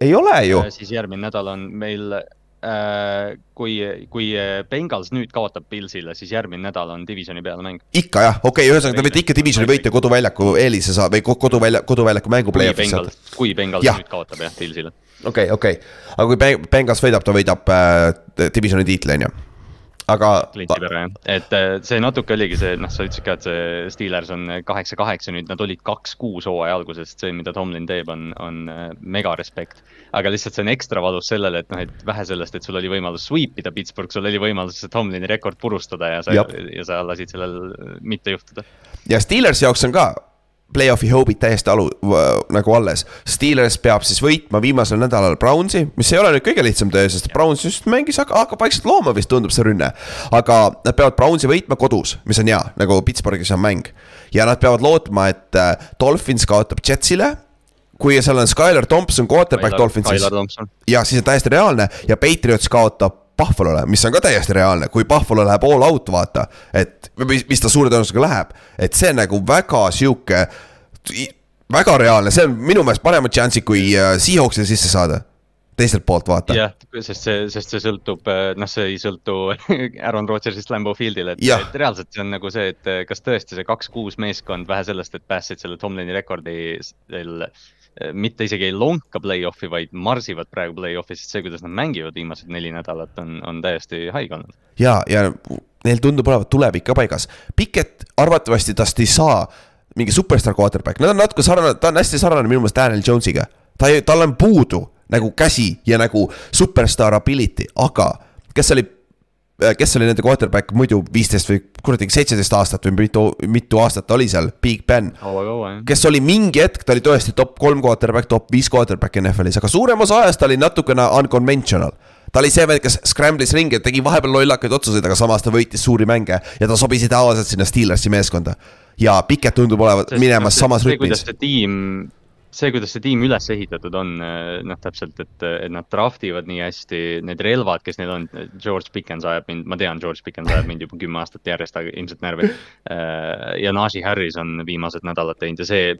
Speaker 2: ei ole ju.
Speaker 3: Siis järgmine nädal on meil äh,, kui, kui äh, Bengals nüüd kaotab Pilsile, siis järgmine nädal on divisioni peale mäng.
Speaker 2: ikka jah, okei okay,, ühesõnaga te võite ikka divisioni võita koduväljaku eelise saa- või koduvälja, koduväljaku mängu play-off'is
Speaker 3: saada. kui Bengals ja. nüüd kaotab jah, Pilsile.
Speaker 2: okei okay,, okei okay., aga kui Bengals võidab, ta võidab äh, divisioni tiitli, on ju aga.
Speaker 3: kliendi pere jah, et äh, see natuke oligi see, noh, sa ütlesid ka, et see Steelers on kaheksa-kaheksa nüüd, nad olid kaks-kuus hooaja alguses, see, mida Tomlin teeb, on, on äh, mega respekt. aga lihtsalt see on ekstra valus sellele, et noh, et vähe sellest, et sul oli võimalus sweep ida Pittsburgh, sul oli võimalus Tomlini rekord purustada ja sa, ja sa lasid sellel mitte juhtuda.
Speaker 2: ja Steelersi jaoks on ka play-off'i hope'id täiesti alu- äh,, nagu alles. Steelers peab siis võitma viimasel nädalal Brownsi, mis ei ole nüüd kõige lihtsam töö, sest Browns just mängis, hakkab vaikselt looma vist, tundub see rünne. aga nad peavad Brownsi võitma kodus, mis on hea, nagu Pittsburghis on mäng. ja nad peavad lootma, et äh, Dolphins kaotab Jetsile kui seal on Skylar Thompson, quarterback Dolphinsis. ja siis on täiesti reaalne ja Patriots kaotab Buffalo'le, mis on ka täiesti reaalne, kui Buffalo läheb all out, vaata. et mis, mis ta suure tõenäosusega läheb, et see on nagu väga sihuke, väga reaalne, see on minu meelest paremad šansid, kui äh, Seahawksi sisse saada teiselt poolt vaata.
Speaker 3: jah, sest see, sest see sõltub, äh, noh, see ei sõltu *laughs* Aaron Rodgersist Lambeau Fieldil, et, et reaalselt see on nagu see, et äh, kas tõesti see kaks-kuus meeskond, vähe sellest, et päästsid selle Tomlini rekordi Äh, mitte isegi ei lonka play-off'i, vaid marsivad praegu play-off'i, sest see, kuidas nad mängivad viimased neli nädalat, on, on täiesti haige olnud.
Speaker 2: ja, ja neil tundub olevat tulevik ka paigas. Piket arvatavasti tast ei saa mingi superstaar quarterback, nad on natuke sarnane, ta on hästi sarnane minu meelest Daniel Jones'iga. ta ei, tal on puudu nagu käsi ja nagu superstaar ability, aga kes oli Äh, kes oli nende quarterback muidu viisteist või kuradi seitseteist aastat või mitu, mitu aastat ta oli seal, Big Ben. kes oli mingi hetk, ta oli tõesti top kolm quarterback, top viis quarterback NFL-is, aga suurem osa ajast ta oli natukene unconventional ta oli see vend, kes scramble'is ringi, tegi vahepeal lollakaid otsuseid, aga samas ta võitis suuri mänge ja ta sobis ideaalselt sinna Steelersi meeskonda. ja Piket tundub olevat minemas samas rütmis.
Speaker 3: kuidas see tiim see, kuidas see tiim üles ehitatud on, eh, noh, täpselt, et, et nad draft ivad nii hästi, need relvad, kes neil on, George Pickens ajab mind, ma tean, George Pickens ajab mind juba kümme aastat järjest, aga ilmselt närvi. Eh, ja Najee Harris on viimased nädalad teinud ja see,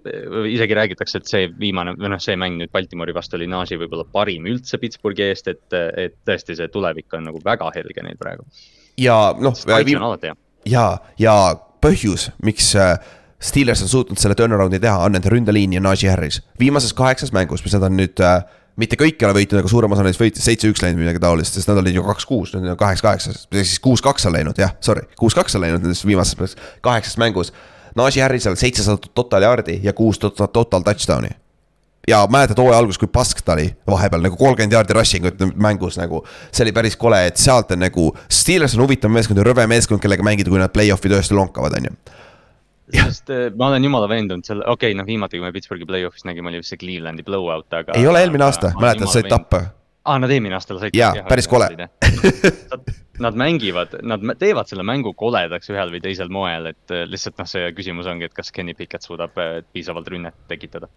Speaker 3: isegi räägitakse, et see viimane, või noh, see mäng nüüd Baltimori vastu oli Najee võib-olla parim üldse Pittsburghi eest, et, et tõesti see tulevik on nagu väga helge neil praegu.
Speaker 2: ja noh. ja, ja põhjus, miks äh, Steelers on suutnud selle turnaround'i teha, on nende ründeliin ja Najee Harris. viimases kaheksas mängus, mis nad on nüüd äh, mitte kõik ei ole võitnud, aga suurem osa neist võitis seitse-üks läinud midagi taolist, sest nad olid ju kaks-kuus, nüüd on kaheksa-kaheksa, siis kuus-kaks on läinud, jah, sorry, kuus-kaks on läinud nendest viimases kaheksas mängus. Najee Harrisel seitsesada total yard'i ja kuus total touchdown'i. ja mäletad hooaja alguses, kui pask ta oli vahepeal nagu kolmkümmend jaardi rushing ut mängus nagu. see oli päris kole, et sealt on nagu, Steelers on huvitav meeskond ja rõve meeskond, kellega mängida, kui nad play-off'i tõesti lonkavad, on ju
Speaker 3: sest äh, ma olen jumala veendunud selle, okei okay,, noh, viimati, kui me Pittsburghi play-off'is nägime, oli vist see Clevelandi blowout, aga.
Speaker 2: ei ole eelmine aasta, mäletad, said tappa.
Speaker 3: aa, nad eelmine aasta said.
Speaker 2: jaa, päris kole.
Speaker 3: Nad mängivad, nad teevad selle mängu koledaks ühel või teisel moel, et äh, lihtsalt noh, see küsimus ongi, et kas Kenny Pickett suudab äh, piisavalt rünnet tekitada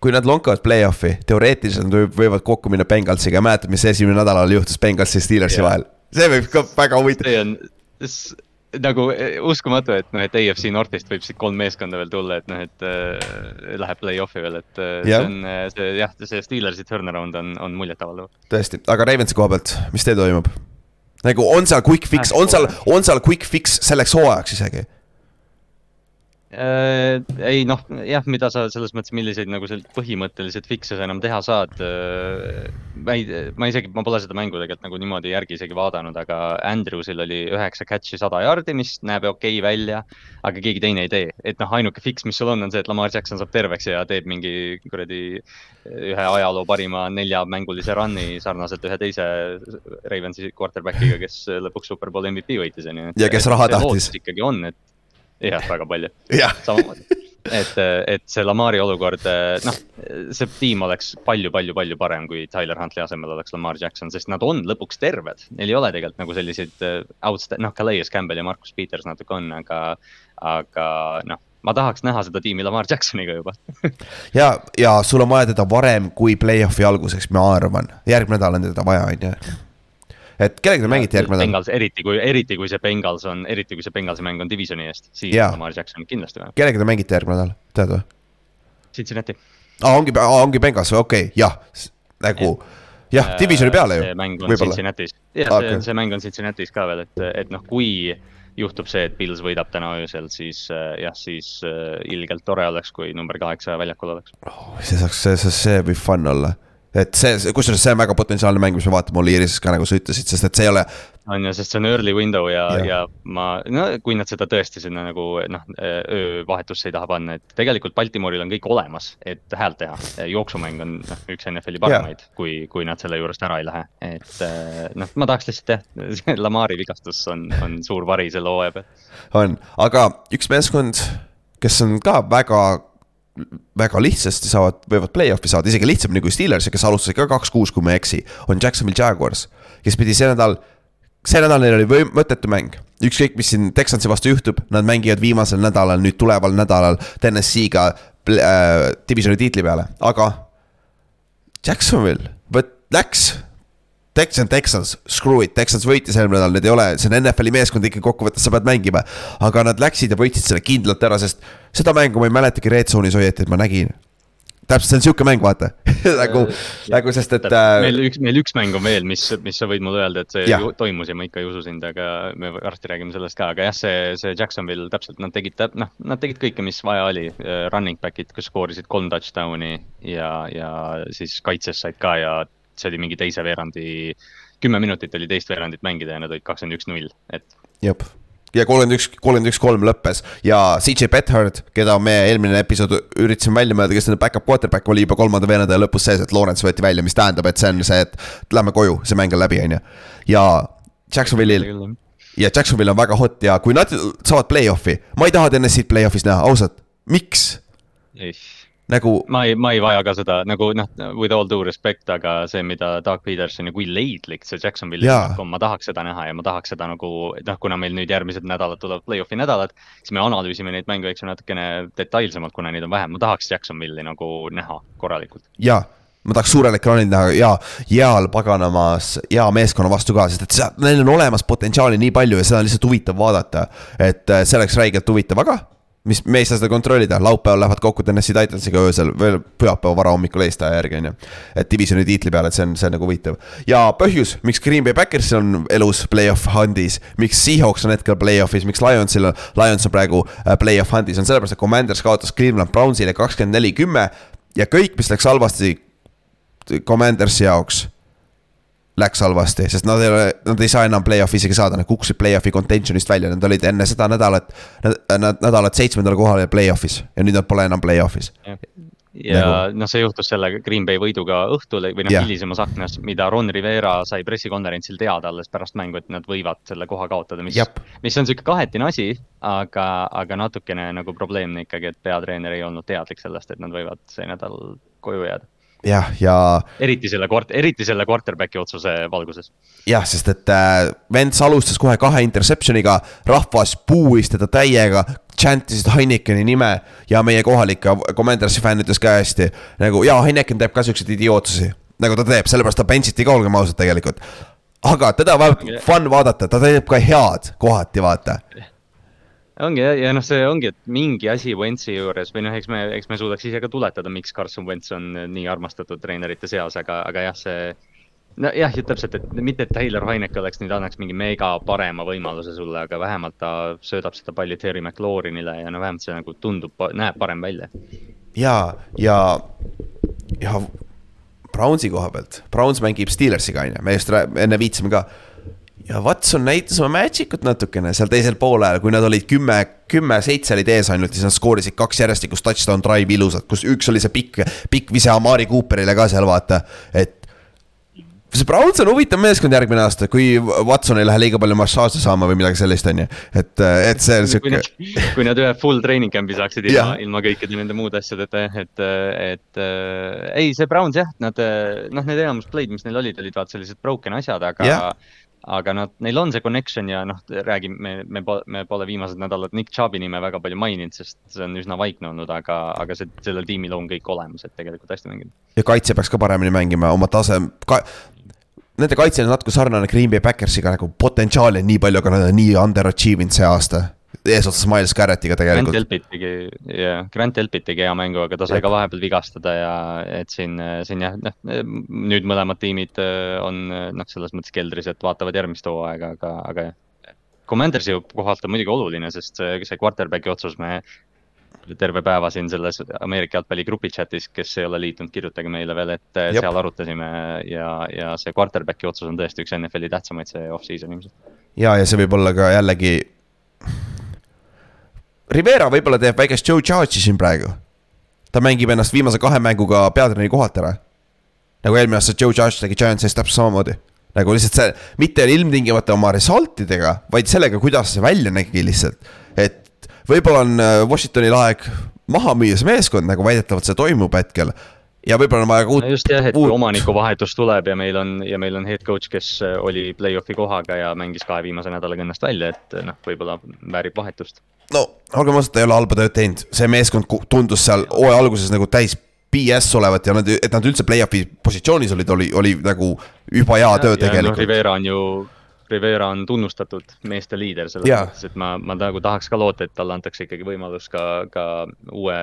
Speaker 2: kui nad lonkavad play-off'i, teoreetiliselt nad võivad kokku minna Bengalsiga, mäletad, mis esimene nädalal juhtus Bengalsi ja Steelersi yeah. vahel? see võib ka väga huvitav.
Speaker 3: see on, nagu eh, uskumatu, et noh, et AFC Northist võib siit kolm meeskonda veel tulla, et noh, et äh, läheb play-off'i veel, et äh, see on see jah, see Steelersi turnaround on, on muljetavaldav.
Speaker 2: tõesti, aga Ravensi koha pealt, mis teil toimub? nagu on seal quick fix, on seal, on seal quick fix selleks hooajaks isegi?
Speaker 3: Äh,. ei noh, jah, mida sa selles mõttes, milliseid nagu sellised põhimõttelised fix'e sa enam teha saad äh,. ma ei, ma isegi, ma pole seda mängu tegelikult nagu niimoodi järgi isegi vaadanud, aga Andrewsil oli üheksa catch'i sada jardi, mis näeb okei okay välja. aga keegi teine ei tee, et noh, ainuke fix, mis sul on, on see, et Lamar Jackson saab terveks ja teeb mingi kuradi ühe ajaloo parima neljamängulise run'i sarnaselt ühe teise Ravensi quarterback'iga, kes lõpuks superbowli MVP võitis, on ju.
Speaker 2: ja kes raha tahtis.
Speaker 3: ikkagi on, et jah, väga palju. samamoodi, et, et see Lamari olukord, noh, see tiim oleks palju-palju-palju parem, kui Tyler Huntley asemel oleks Lamar Jackson, sest nad on lõpuks terved. Neil ei ole tegelikult nagu selliseid outsta-, noh, Calais Campbell ja Marcus Peters natuke on, aga, aga noh ma tahaks näha seda tiimi Lamar Jacksoniga juba.
Speaker 2: Ja, ja sul on vaja teda varem kui play-off'i alguseks, ma arvan, järgmine nädal on teda vaja, on ju et kellega te mängite järgmine
Speaker 3: nädal? Bengals, eriti kui, eriti kui see Bengals on, eriti kui see Bengalsi mäng on divisioni eest, siis. Lamar Jackson kindlasti
Speaker 2: vähemalt. kellega te mängite järgmine nädal, tead või?
Speaker 3: Cincinnati.
Speaker 2: aa, ongi, ongi Bengals okei okay,, jah, nagu jah, divisioni peale ju.
Speaker 3: see mäng on Cincinnati's, jah, see okay., see mäng on Cincinnati's ka veel, et, et noh, kui juhtub see, et Pils võidab täna öösel, siis äh, jah, siis äh, ilgelt tore oleks, kui number kaheksa väljakul oleks
Speaker 2: oh,. see saaks, see, see võib fun olla et see, kusjuures see on väga potentsiaalne mäng, mis me vaatame Oliirises ka, nagu sa ütlesid, sest et see ei ole.
Speaker 3: on ju, sest see on early window ja, ja., ja ma, no kui nad seda tõesti sinna nagu noh, öövahetusse ei taha panna, et tegelikult Baltimooril on kõik olemas, et häält teha. jooksumäng on noh, üks NFL-i paremaid, kui, kui nad selle juurest ära ei lähe, et noh, ma tahaks lihtsalt jah, *laughs* Lamari vigastus on, on suur vari selle hooaja peal.
Speaker 2: on, aga üks meeskond, kes on ka väga väga lihtsasti saavad, võivad play-off'i saada, isegi lihtsamini kui Steelers, kes alustasid ka kaks-kuus, kui ma ei eksi, on Jacksonville Jaguars. kes pidi see nädal, see nädal neil oli või, mõttetu mäng. ükskõik, mis siin Texansi vastu juhtub, nad mängivad viimasel nädalal, nüüd tuleval nädalal TNS-iga äh, divisioni tiitli peale, aga Jacksonville, vot läks Texans, Texans, screw it, Texans võitis eelmine nädal, need ei ole, see on NFL-i meeskond ikkagi kokkuvõttes, sa pead mängima. aga nad läksid ja võitsid selle kindlalt ära, sest seda mängu ma ei mäletagi red zone'is õieti, et ma nägin. täpselt, see on sihuke mäng, vaata *laughs* nagu, nagu sest, et
Speaker 3: äh.... meil üks, meil üks mäng on veel, mis, mis sa võid mulle öelda, et see ja. toimus ja ma ikka ei usu sind, aga me varsti räägime sellest ka, aga jah, see, see Jacksonville täpselt, nad tegid, noh, nad tegid kõike, mis vaja oli. Running back'id, kes skoorisid kolm touchdown'i ja, ja siis kaitses said ka ja see oli mingi teise veerandi, kümme minutit oli teist veerandit mängida ja nad olid kakskümmend üks null, et.
Speaker 2: jep ja kolmkümmend üks, kolmkümmend üks, kolm lõppes ja CJ Bethard, keda me eelmine episood üritasime välja mõelda, kes nende back-up quarterback oli juba kolmanda veeranda lõpus sees, et Lawrence võeti välja, mis tähendab, et see on see, et lähme koju, see mäng on läbi, on ju. ja Jacksonville'il ja Jacksonville on väga hot ja kui nad saavad play-off'i, ma ei taha TNS-id play-off'is näha, ausalt, miks? Nagu.
Speaker 3: ma ei, ma ei vaja ka seda nagu noh, with all due respect, aga see, mida Doug Peterson ja kui leidlik see Jacksonville'i rünnak on, ma tahaks seda näha ja ma tahaks seda nagu, noh, kuna meil nüüd järgmised nädalad tulevad play-off'i nädalad. siis me analüüsime neid mänge, eks ju, natukene detailsemalt, kuna neid on vähem, ma tahaks Jacksonville'i nagu näha korralikult.
Speaker 2: jaa ma tahaks suurel ekraanil näha ja heal paganamas hea meeskonna vastu ka, sest et seal, neil on olemas potentsiaali nii palju ja seda on lihtsalt huvitav vaadata. et äh, see oleks räigelt huvitav, aga mis, me ei saa seda kontrollida, laupäeval lähevad kokku Tennessee Titansiga öösel, veel pühapäeva varahommikul Eesti aja järgi, on ju. et divisioni tiitli peale, et see on, see on nagu huvitav. ja põhjus, miks Green Bay Packers on elus play-off handis, miks Seahawks on hetkel play-off'is, miks Lionsil on, Lions on praegu äh, play-off handis, on sellepärast, et Commanders kaotas Cleveland Brownsile kakskümmend neli, kümme. ja kõik, mis läks halvasti Commandersi jaoks läks halvasti, sest nad ei ole, nad ei saa enam play-off'i isegi saada, nad kukkusid play-off'i contention'ist välja, nad olid enne seda nädalat. Nad nädalat seitsmendal kohal ja play-off'is ja nüüd nad pole enam play-off'is.
Speaker 3: ja nagu... noh, see juhtus selle Green Bay võiduga õhtul või noh hilisemas aknas, mida Ron Rivera sai pressikonverentsil teada alles pärast mängu, et nad võivad selle koha kaotada, mis, mis on sihuke kahetine asi. aga, aga natukene nagu probleemne ikkagi, et peatreener ei olnud teadlik sellest, et nad võivad see nädal koju jääda
Speaker 2: jah, ja.
Speaker 3: eriti selle kvart-, eriti selle quarterback'i otsuse valguses.
Speaker 2: jah, sest et äh, Vents alustas kohe kahe interception'iga, rahvas puuis teda täiega, chantisid Heinekeni nime ja meie kohalike Commandersi fänn ütles ka hästi nagu jaa, Heineken teeb ka siukseid idiootsusi, nagu ta teeb, sellepärast ta bench'iti ka, olgem ausad tegelikult. aga teda on vähemalt fun vaadata, ta teeb ka head kohati, vaata
Speaker 3: ongi ja, ja noh, see ongi, et mingi asi Wentzi juures või noh, eks me, eks me suudaks ise ka tuletada, miks Carson Wentz on nii armastatud treenerite seas, aga, aga jah, see. nojah, täpselt, et mitte, et Taylor Heineke oleks nüüd annaks mingi mega parema võimaluse sulle, aga vähemalt ta söödab seda palli Terry McLaurinile ja no vähemalt see nagu tundub, näeb parem välja.
Speaker 2: ja, ja, ja Brownsi koha pealt, Browns mängib Steelersiga on ju, me just enne viitasime ka. Ja Watson näitas oma magic ut natukene seal teisel poolel, kui nad olid kümme, kümme-seitse olid ees ainult, siis nad skoorisid kaks järjestikust touchdown drive ilusat, kus üks oli see pikk, pikk vise Amari Cooperile ka seal vaata, et see Browns on huvitav meeskond järgmine aasta, kui Watson ei lähe liiga palju massaaže saama või midagi sellist, on ju. et, et see on sihuke.
Speaker 3: kui nad ühe full training camp'i saaksid ilma, ilma kõikide nende muude asjadeta, et, et äh, ei, see Browns jah, nad noh, need enamus play'd, mis neil olid, olid vaata sellised broken asjad, aga aga nad, neil on see connection ja noh, räägime, me, me, me pole viimased nädalad Nick Chubb'i nime väga palju maininud, sest see on üsna vaikne olnud, aga, aga see, sellel tiimil on kõik olemas, et tegelikult hästi mängida.
Speaker 2: ja kaitse peaks ka paremini mängima oma tase ka,, nende kaitse on natuke sarnane Green Bay Backersiga nagu potentsiaali on nii palju, aga nad on nii underachieving see aasta. Eesotsas Miles Garrettiga tegelikult.
Speaker 3: Grant Elpit tegi, jah, Grant Elpit tegi hea mängu, aga ta sai ka vahepeal vigastada ja et siin, siin jah, noh, nüüd mõlemad tiimid äh, on noh, selles mõttes keldris, et vaatavad järgmist hooaega, aga, aga jah. Commandersi kohalt on muidugi oluline, sest see, see quarterback'i otsus me terve päeva siin selles Ameerika jalgpalli grupi chat'is, kes ei ole liitunud, kirjutage meile veel, et Jep. seal arutasime ja, ja see quarterback'i otsus on tõesti üks NFL-i tähtsamaid see off-season ilmselt.
Speaker 2: ja, ja see võib olla ka jällegi. Rivera võib-olla teeb väikest Joe Charge'i siin praegu. ta mängib ennast viimase kahe mänguga peatreeneri kohalt ära. nagu eelmine aasta Joe Charge tegi Giantsis täpselt samamoodi nagu lihtsalt see, mitte ilmtingimata oma result idega, vaid sellega, kuidas see välja nägi lihtsalt. et võib-olla on äh, Washingtonil aeg maha müüa see meeskond, nagu väidetavalt see toimub hetkel ja võib-olla on vaja
Speaker 3: uut. just jah, et uut... omanikuvahetus tuleb ja meil on ja meil on head coach, kes äh, oli play-off'i kohaga ja mängis kahe viimase nädalaga ennast välja, et äh, noh, võib-olla väärib vahetust.
Speaker 2: No olgem ausad, ta ei ole halba tööd teinud, see meeskond tundus seal hooaja alguses nagu täis BS olevat ja nad, et nad üldse play-off'i positsioonis olid, oli, oli nagu juba hea töö ja, tegelikult no,.
Speaker 3: Rivera on ju Rivera on tunnustatud meeste liider selles mõttes, et ma, ma nagu tahaks ka loota, et talle antakse ikkagi võimalus ka, ka uue,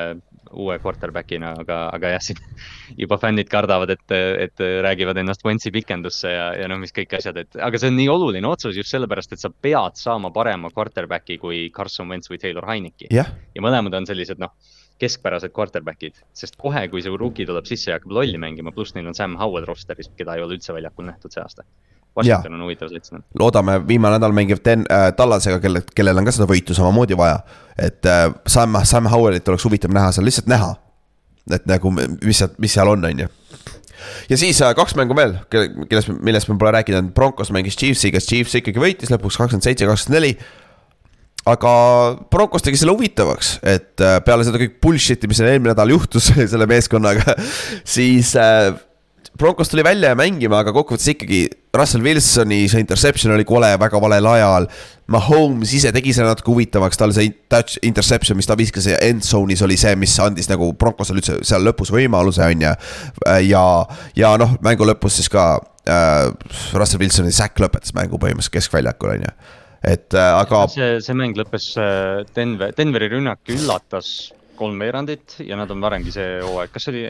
Speaker 3: uue quarterback'ina, aga, aga jah, siin juba fännid kardavad, et, et räägivad ennast Wentzi pikendusse ja, ja noh, mis kõik asjad, et aga see on nii oluline otsus just sellepärast, et sa pead saama parema quarterback'i kui Carson Wentz või Taylor Heineki
Speaker 2: yeah..
Speaker 3: ja mõlemad on sellised noh keskpärased quarterback'id, sest kohe, kui see rookie tuleb sisse ja hakkab lolli mängima, pluss neil on Sam Howell roster'is, keda ei ole üldse väljakul nähtud see aasta Washington on huvitav selts.
Speaker 2: loodame, viimane nädal mängib Den- äh,, Tallasega, kelle, kellel on ka seda võitu samamoodi vaja. et äh, Sam, Sam Howellit oleks huvitav näha seal, lihtsalt näha. et nagu, mis seal, mis seal on, on ju. ja siis äh, kaks mängu veel, kellest, millest me pole rääkinud, Broncos mängis Chiefsiga, Chiefs ikkagi võitis lõpuks kakskümmend seitse, kakskümmend neli aga Broncos tegi selle huvitavaks, et äh, peale seda kõik bullshit'i, mis eelmine nädal juhtus *laughs* selle meeskonnaga, siis äh, Broncos tuli välja ja mängima, aga kokkuvõttes ikkagi Russell Wilsoni see interception oli kole väga valel ajal. Mahomes ise tegi selle natuke huvitavaks, tal see touch interception, mis ta viskas ja end zone'is oli see, mis andis nagu Broncosele üldse seal lõpus võimaluse, on ju. ja, ja noh, mängu lõpus siis ka äh, Russell Wilsoni sack lõpetas mängu põhimõtteliselt keskväljakul, on ju et äh, aga.
Speaker 3: see, see mäng lõppes äh, Denver, Denveri rünnak üllatas kolmveerandit ja nad on varemgi see hooaeg, kas see oli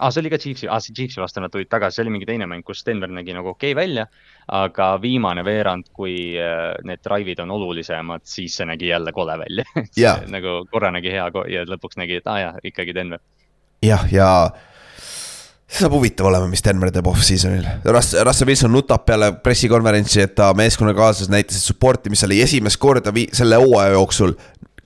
Speaker 3: ah,, see oli ka Chiefsi ah,, Chiefsi vastu nad tulid tagasi, see oli mingi teine mäng, kus Denver nägi nagu okei okay välja. aga viimane veerand, kui äh, need drive'id on olulisemad, siis see nägi jälle kole välja *laughs*
Speaker 2: yeah.
Speaker 3: nagu korra nägi hea ja lõpuks nägi, et aa ah, jaa, ikkagi Denver.
Speaker 2: jah, ja see saab huvitav olema, mis Denver teeb off-season'il. Russ, Russell Wilson nutab peale pressikonverentsi, et ta meeskonnakaaslased näitasid support'i, mis oli esimest korda vii-, selle hooaja jooksul.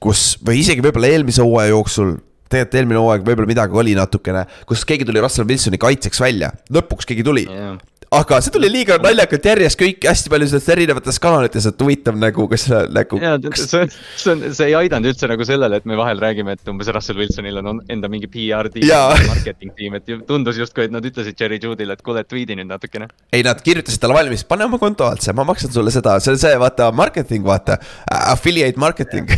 Speaker 2: kus, või isegi võib-olla eelmise hooaja jooksul tegelikult eelmine hooaeg võib-olla midagi oli natukene, kus keegi tuli Russell Wilsoni kaitseks välja, lõpuks keegi tuli. Yeah aga see tuli liiga naljakalt järjest kõik hästi palju sellest erinevates kanalites, et huvitav nagu, kas nagu.
Speaker 3: ja see on, see on, see ei aidanud üldse nagu sellele, et me vahel räägime, et umbes Russell Wilsonil on enda mingi PR tiim, marketing tiim, et tundus justkui, et nad ütlesid Jerry Judy'le, et kuule, tweet'i nüüd natukene.
Speaker 2: ei, nad kirjutasid talle valmis, pane oma konto altse, ma maksan sulle seda, see on see, vaata, marketing, vaata, affiliate marketing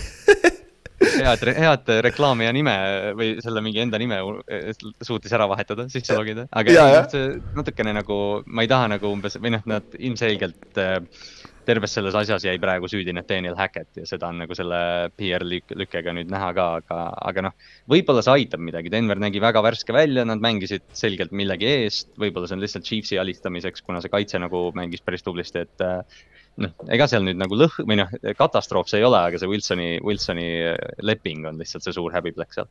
Speaker 3: head, head reklaami ja nime või selle mingi enda nime suutis ära vahetada, sisse logida. aga ja, see natukene nagu, ma ei taha nagu umbes või noh, nad ilmselgelt äh, terves selles asjas jäi praegu süüdi Nathaniel Hackett ja seda on nagu selle PR lük lükkega nüüd näha ka, aga, aga noh. võib-olla see aitab midagi, Denver nägi väga värske välja, nad mängisid selgelt millegi eest, võib-olla see on lihtsalt Chiefsi alistamiseks, kuna see kaitse nagu mängis päris tublisti, et noh, ega seal nüüd nagu lõh- või noh, katastroof see ei ole, aga see Wilsoni, Wilsoni leping on lihtsalt see suur häbiplekk seal.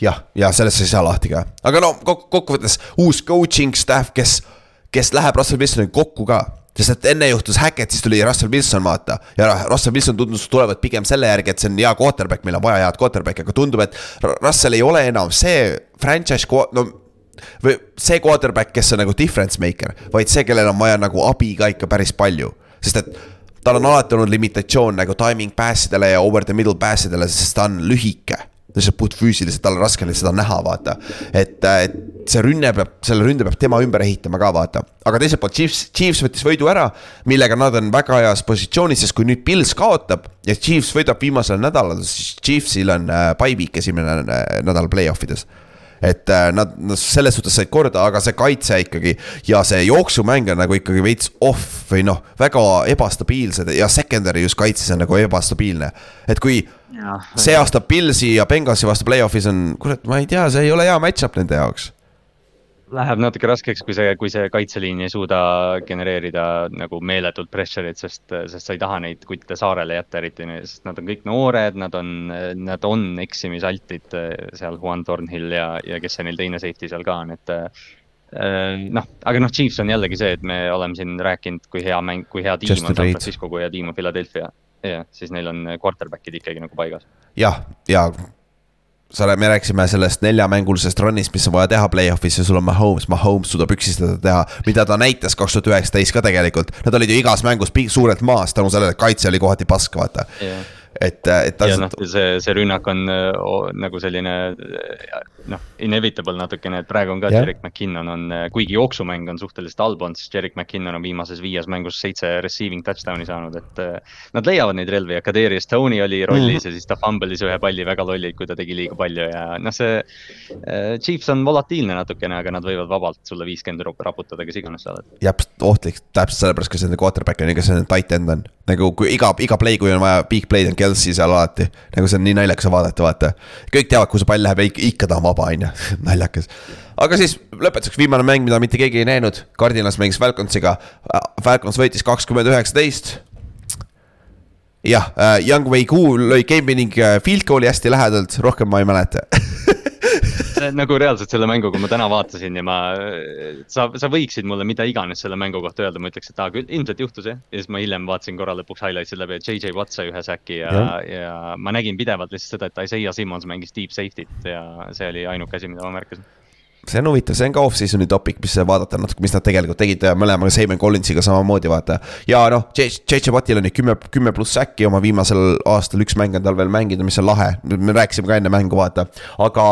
Speaker 2: Jah, ja sellest ei saa lahti ka, aga no kok kokkuvõttes uus coaching staff, kes, kes läheb Russell Wilsoniga kokku ka sest et enne juhtus Hackett, siis tuli Russell Wilson vaata. Ja Russell Wilson tundus tulevat pigem selle järgi, et see on hea quarterback, meil on vaja head quarterback'i, aga tundub, et Russell ei ole enam see franchise, no või see quarterback, kes on nagu difference maker, vaid see, kellel on vaja nagu abi ka ikka päris palju sest et tal on alati olnud limitatsioon nagu timing pass idele ja over the middle pass idele, sest ta on lühike lihtsalt puhtfüüsiliselt, tal on raske seda näha, vaata. et, et see rünne peab, selle ründe peab tema ümber ehitama ka, vaata. aga teiselt poolt Chiefs, Chiefs võttis võidu ära, millega nad on väga heas positsioonis, sest kui nüüd Pils kaotab ja Chiefs võidab viimasel nädalal, siis Chiefsil on äh, bye week esimene äh, nädal play-off ides et äh, nad, nad selles suhtes said korda, aga see kaitse ikkagi ja see jooksumäng on nagu ikkagi veits off või noh, väga ebastabiilsed ja secondary just kaitses on nagu ebastabiilne. et kui ja, see aasta Pilsi ja Benghazi vastu play-off'is on, kurat, ma ei tea, see ei ole hea match-up nende jaoks
Speaker 3: Läheb natuke raskeks, kui see, kui see kaitseliin ei suuda genereerida nagu meeletut pressure'it, sest, sest sa ei taha neid kutte saarele jätta eriti, sest nad on kõik noored, nad on, nad on eksimisaltid seal Juan Thornhill ja, ja kes see neil teine safety seal ka on, et äh, noh, aga noh, Chiefs on jällegi see, et me oleme siin rääkinud, kui hea mäng, kui hea tiim Just on San Francisco, kui hea tiim on Philadelphia. jah, siis neil on quarterback'id ikkagi nagu paigas.
Speaker 2: jah, ja, ja sa, me rääkisime sellest neljamängulisest run'ist, mis on vaja teha play-off'is ja sul on Mahomes, Mahomes suudab üksi seda teha. mida ta näitas kaks tuhat üheksateist ka tegelikult, nad olid ju igas mängus suurelt maas tänu sellele, et kaitse oli kohati pask, vaata yeah et, et.
Speaker 3: ja noh, see, see rünnak on oh, nagu selline noh, inevitable natukene, et praegu on ka. Jerick McKinnon on, kuigi jooksumäng on suhteliselt halb olnud, siis Jerick McKinnon on viimases viies mängus seitse receiving touchdown'i saanud, et. Nad leiavad neid relvi ja Kadarius Tony oli rollis mm. ja siis ta fumble'is ühe palli väga lollilt, kui ta tegi liiga palju ja noh, see. Chiefs on volatiilne natukene, aga nad võivad vabalt sulle viiskümmend raputada, kes iganes sa oled.
Speaker 2: jah, ohtlik, täpselt sellepärast, kas see quarterback on ja kas see tight end on. nagu kui iga, iga play, kui on vaja big play'd on Kelsey seal alati. nagu see on nii naljakas vaadata, vaata. kõik teavad, kuhu see pall läheb ja ikka, ikka ta on vaba, on ju, *laughs* naljakas. aga siis lõpetuseks viimane mäng, mida mitte keegi ei näinud, Cardinals mängis Falconsiga. Falcons võitis kakskümmend üheksateist. Jah uh,, Young Wei Koo lõi game winning äh, field goal'i hästi lähedalt, rohkem ma ei mäleta *laughs* *laughs*
Speaker 3: nagu reaalselt selle mängu, kui ma täna vaatasin ja ma, sa, sa võiksid mulle mida iganes selle mängu kohta öelda, ma ütleks, et aa küll, ilmselt juhtus jah. ja siis ma hiljem vaatasin korra lõpuks highlights'id läbi, et JJ Watt sai ühe säki ja, ja., ja ma nägin pidevalt lihtsalt seda, et Isaiah Simmons mängis deep safety't ja see oli ainuke asi, mida ma märkasin
Speaker 2: see on huvitav, see on ka off-season'i topik, mis vaadata natuke, mis nad tegelikult tegid mõlemaga, Simon Collinsiga samamoodi vaata. ja noh, JJ Wattil on ju kümme, kümme pluss säkki oma viimasel aastal, üks mäng on tal veel mängida, mis on lahe, me rääkisime ka enne mängu vaata, aga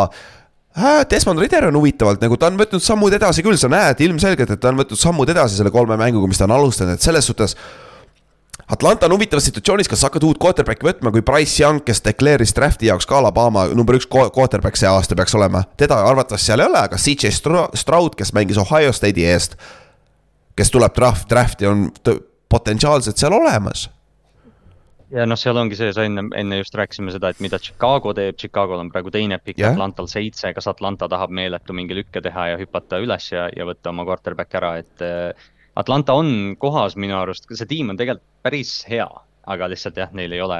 Speaker 2: Desmond Ritter on huvitavalt nagu ta on võtnud sammud edasi küll, sa näed ilmselgelt, et ta on võtnud sammud edasi selle kolme mänguga, mis ta on alustanud, et selles suhtes. Atlanta on huvitavas situatsioonis, kas sa hakkad uut quarterback'i võtma, kui Price Young, kes declare'is draft'i jaoks ka Alabama number üks quarterback see aasta peaks olema. teda arvatavasti seal ei ole, aga CJ Stroud, kes mängis Ohio State'i eest. kes tuleb draft, draft'i on potentsiaalselt seal olemas
Speaker 3: ja noh, seal ongi see, sa enne, enne just rääkisime seda, et mida Chicago teeb, Chicago'l on praegu teine pikk yeah., Atlantal seitse, kas Atlanta tahab meeletu mingi lükke teha ja hüpata üles ja, ja võtta oma quarterback ära, et äh,. Atlanta on kohas minu arust, see tiim on tegelikult päris hea, aga lihtsalt jah, neil ei ole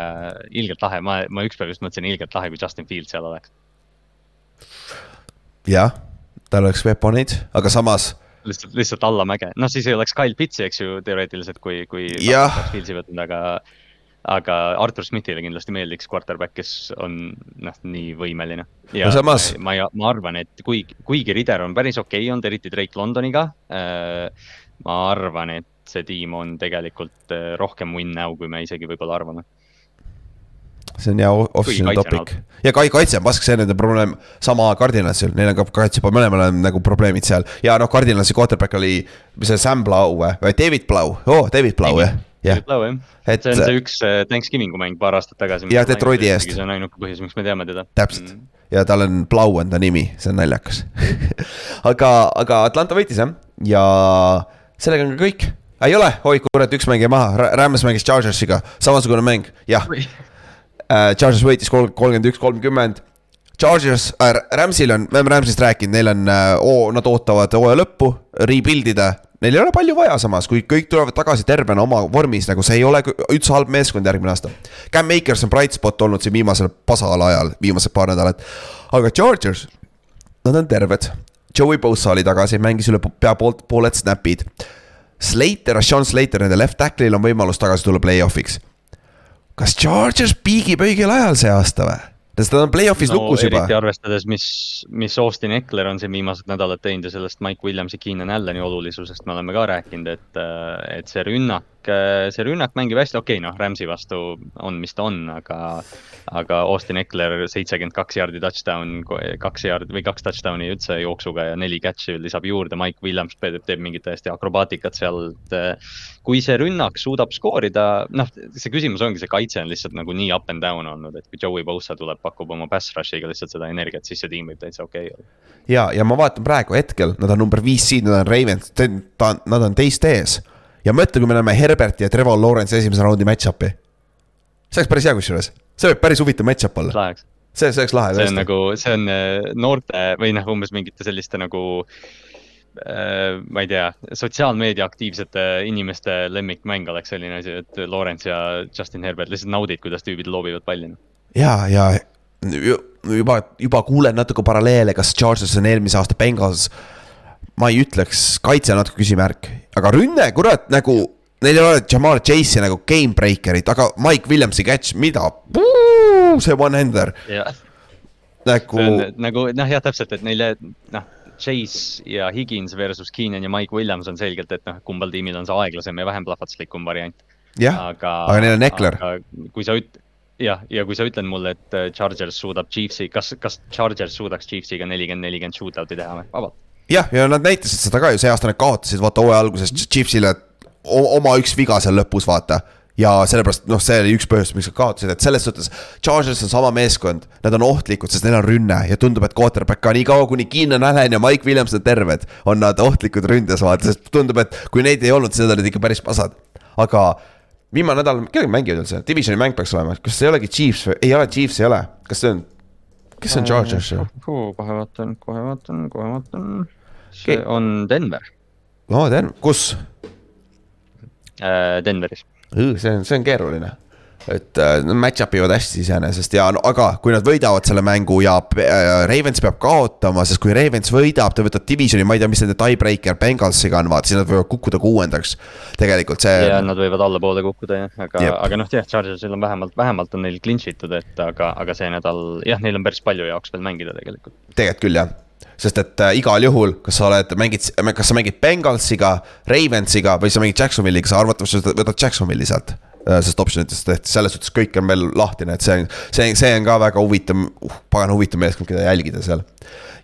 Speaker 3: ilgelt lahe, ma, ma ükspäev just mõtlesin ilgelt lahe, kui Justin Field seal oleks.
Speaker 2: jah, tal oleks weapon'id, aga samas
Speaker 3: lihtsalt, lihtsalt allamäge, noh siis ei oleks Kyle Pitsi, eks ju, teoreetiliselt, kui, kui. võtnud, aga aga Artur Smithile kindlasti meeldiks quarterback, kes on noh, nii võimeline. ja no samas... ma, ma, arvan, et kuigi, kuigi Rider on päris okei okay olnud, eriti Drake Londoniga äh,. ma arvan, et see tiim on tegelikult äh, rohkem win now, kui me isegi võib-olla arvame
Speaker 2: see on hea off-season topic ja kai-, kaitse on pask, see on nende probleem, sama Cardinalsil, neil on ka kaitse, mõlemal on nagu probleemid seal. ja noh, Cardinalsi quarterback oli, mis see, Sam Blau või, David Blau, oo oh,, David Blau jah
Speaker 3: jah. et see on see üks äh, Thanksgiving'u mäng paar aastat tagasi.
Speaker 2: jah, Detroiti eest.
Speaker 3: see on ainuke põhjus, miks me teame teda.
Speaker 2: täpselt mm. ja tal on Blau on ta nimi, see on naljakas *laughs* aga, aga Atlanta võitis jah, ja sellega on ka kõik ei ole, oi kurat, üks mäng jäi maha, Rams mängis Chargersiga, samasugune mäng, jah. Chargers võitis kolmkümmend üks, kolmkümmend Chargers äh,, Ramsil on, me oleme Ramsist rääkinud, neil on äh,, nad ootavad hooaja lõppu, rebuild ida. Neil ei ole palju vaja samas, kui kõik tulevad tagasi tervena oma vormis, nagu see ei ole üldse halb meeskond järgmine aasta. Cam Makers on bright spot olnud siin viimasel pasal ajal, viimased paar nädalat. aga Chargers, nad on terved. Joey Bosa oli tagasi, mängis üle pea poolt, pooled snap'id. Slater, Sean Slater, nende left tackle'il on võimalus tagasi tulla play-off'iks. kas Chargers piigib õigel ajal see aasta või? Ta on play-off'is no, lukus juba.
Speaker 3: arvestades, mis, mis Austin Eckler on siin viimased nädalad teinud ja sellest Mike Williamsi, Keenan Allani olulisusest me oleme ka rääkinud, et, et see rünnak, see rünnak mängib hästi, okei okay,, noh, Rams'i vastu on, mis ta on, aga, aga Austin Eckler seitsekümmend kaks jaardi touchdown, kaks jaardi või kaks touchdown'i üldse jooksuga ja neli catch'i lisab juurde, Mike Williams teeb, teeb mingit täiesti akrobaatikat seal kui see rünnak suudab skoorida, noh, see küsimus ongi, see kaitse on lihtsalt nagu nii up and down olnud, et kui Joey Bosa tuleb, pakub oma pass rush'iga lihtsalt seda energiat, siis see tiim võib täitsa okei okay olla.
Speaker 2: ja, ja ma vaatan praegu hetkel, nad on number viis siin, nad on Ravens, ta, nad on teist ees. Ja mõtle, kui me näeme Herberti ja Trevor Lawrence esimese raundi match-up'i. see oleks päris hea kusjuures, see võib päris huvitav match-up olla. see, see oleks lahe.
Speaker 3: see on nagu, see on äh, noorte või noh, umbes mingite selliste nagu Äh, ma ei tea, sotsiaalmeedia aktiivsete inimeste lemmikmäng oleks selline asi, et Lawrence ja Justin Herbert lihtsalt naudid, kuidas tüübid loobivad palli.
Speaker 2: ja, ja juba, juba kuulen natuke paralleele, kas Charges on eelmise aasta Bengals. Ma ei ütleks, kaitse natuke küsimärk, aga rünne, kurat, nagu neil ei ole Jamal Chase'i nagu game breaker'it, aga Mike Williamsi catch, mida, see one-hander.
Speaker 3: nagu. nagu noh, jah, täpselt, et neile noh Chase ja Higins versus Keenan ja Mike Williams on selgelt, et noh, kumbal tiimil on see aeglasem ja vähem plahvatuslikum variant.
Speaker 2: jah, aga, aga neil on Eckler.
Speaker 3: kui sa üt-, jah, ja kui sa ütled mulle, et äh, Chargers suudab Chiefsi, kas, kas Chargers suudaks Chiefsiga nelikümmend, nelikümmend shootout'i teha või, vabalt?
Speaker 2: Jah, ja nad näitasid seda ka ju, see aasta nad kaotasid, vaata hooaja alguses Chiefsile oma üks viga seal lõpus, vaata ja sellepärast noh, see oli üks põhjus, miks nad kaotasid, et selles suhtes. Chargers on sama meeskond, nad on ohtlikud, sest neil on rünne ja tundub, et quarterback ka nii kaua, kuni Keenan Allan ja Mike Williams on terved. on nad ohtlikud ründes vaata, sest tundub, et kui neid ei olnud, siis nad olid ikka päris pasad. aga viimane nädal, kellega mängivad üldse, divisioni mäng peaks olema, kas ei olegi Chiefs või, ei ole Chiefs, ei ole, kas see on? Kes on Chargers
Speaker 3: kohe vaatan, kohe vaatan, kohe vaatan. see on Denver.
Speaker 2: oo, Denver, kus?
Speaker 3: Äh, Denveris
Speaker 2: see on, see on keeruline et äh, nad match-up ivad hästi iseenesest ja no, aga kui nad võidavad selle mängu ja äh, Ravens peab kaotama, sest kui Ravens võidab, ta võtab divisioni, ma ei tea, mis nende tiebreaker Bengalsiga on, vaata, siis nad võivad kukkuda kuuendaks. tegelikult see.
Speaker 3: ja nad võivad allapoole kukkuda jah, aga, aga noh, jah, Chargersil on vähemalt, vähemalt on neil clinch itud, et aga, aga see nädal jah, neil on päris palju jaoks veel mängida tegelikult.
Speaker 2: tegelikult küll jah sest et äh, igal juhul, kas sa oled, mängid, kas sa mängid Bengalsiga, Ravensiga või sa mängid Jacksonville'iga, sa arvatavasti võtad Jacksonville'i sealt. Sest optsionitest tehti, selles suhtes kõik on veel lahtine, et see, see, see on ka väga huvitav uh,, pagan huvitav meeskond, keda jälgida seal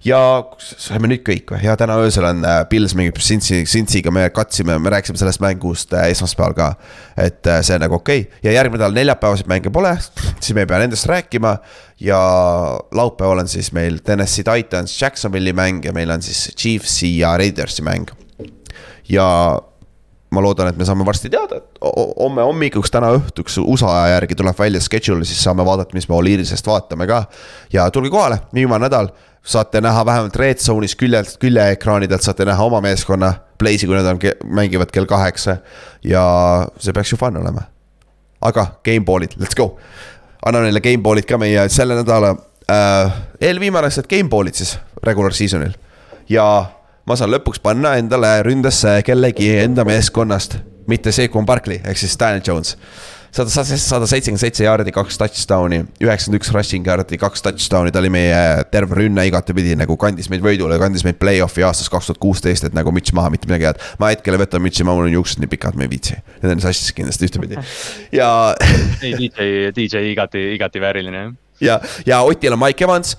Speaker 2: ja saime nüüd kõik või, ja täna öösel on äh, Pils mängib Cincy, Cincy'ga, me katsime, me rääkisime sellest mängust äh, esmaspäeval ka. et äh, see on nagu okei okay. ja järgmine nädal neljapäevaseid mänge pole, siis me ei pea nendest rääkima. ja laupäeval on siis meil Tennessee Titans, Jacksonville'i mäng ja meil on siis Chiefsi ja Raidersi mäng. ja ma loodan, et me saame varsti teada, et homme hommikuks, täna õhtuks USA aja järgi tuleb välja schedule, siis saame vaadata, mis me Oliirisest vaatame ka. ja tulge kohale, viimane nädal saate näha vähemalt red zone'is küljelt, küljeekraanidelt saate näha oma meeskonna play'si, kui nad on, mängivad kell kaheksa. ja see peaks ju fun olema. aga gameball'id, let's go. annan neile gameball'id ka meie selle nädala äh,, eelviimane set gameball'id siis regular season'il. ja ma saan lõpuks panna endale ründesse kellegi enda meeskonnast, mitte Seikon Barkley ehk siis Daniel Jones sada, sada seitsekümmend seitse jaardi, kaks touchdown'i, üheksakümmend üks rushing yard'i, kaks touchdown'i, ta oli meie terve rünne igatepidi nagu kandis meid võidule, kandis meid play-off'i aastast kaks tuhat kuusteist, et nagu müts maha, mitte midagi head. ma hetkel ei võta mütsi, ma mul on juuksed nii pikad, ma ei viitsi. Need on sassis kindlasti ühtepidi ja *laughs*
Speaker 3: ei, DJ, DJ igati, igati vääriline jah.
Speaker 2: ja, ja Otil on Mike Evans.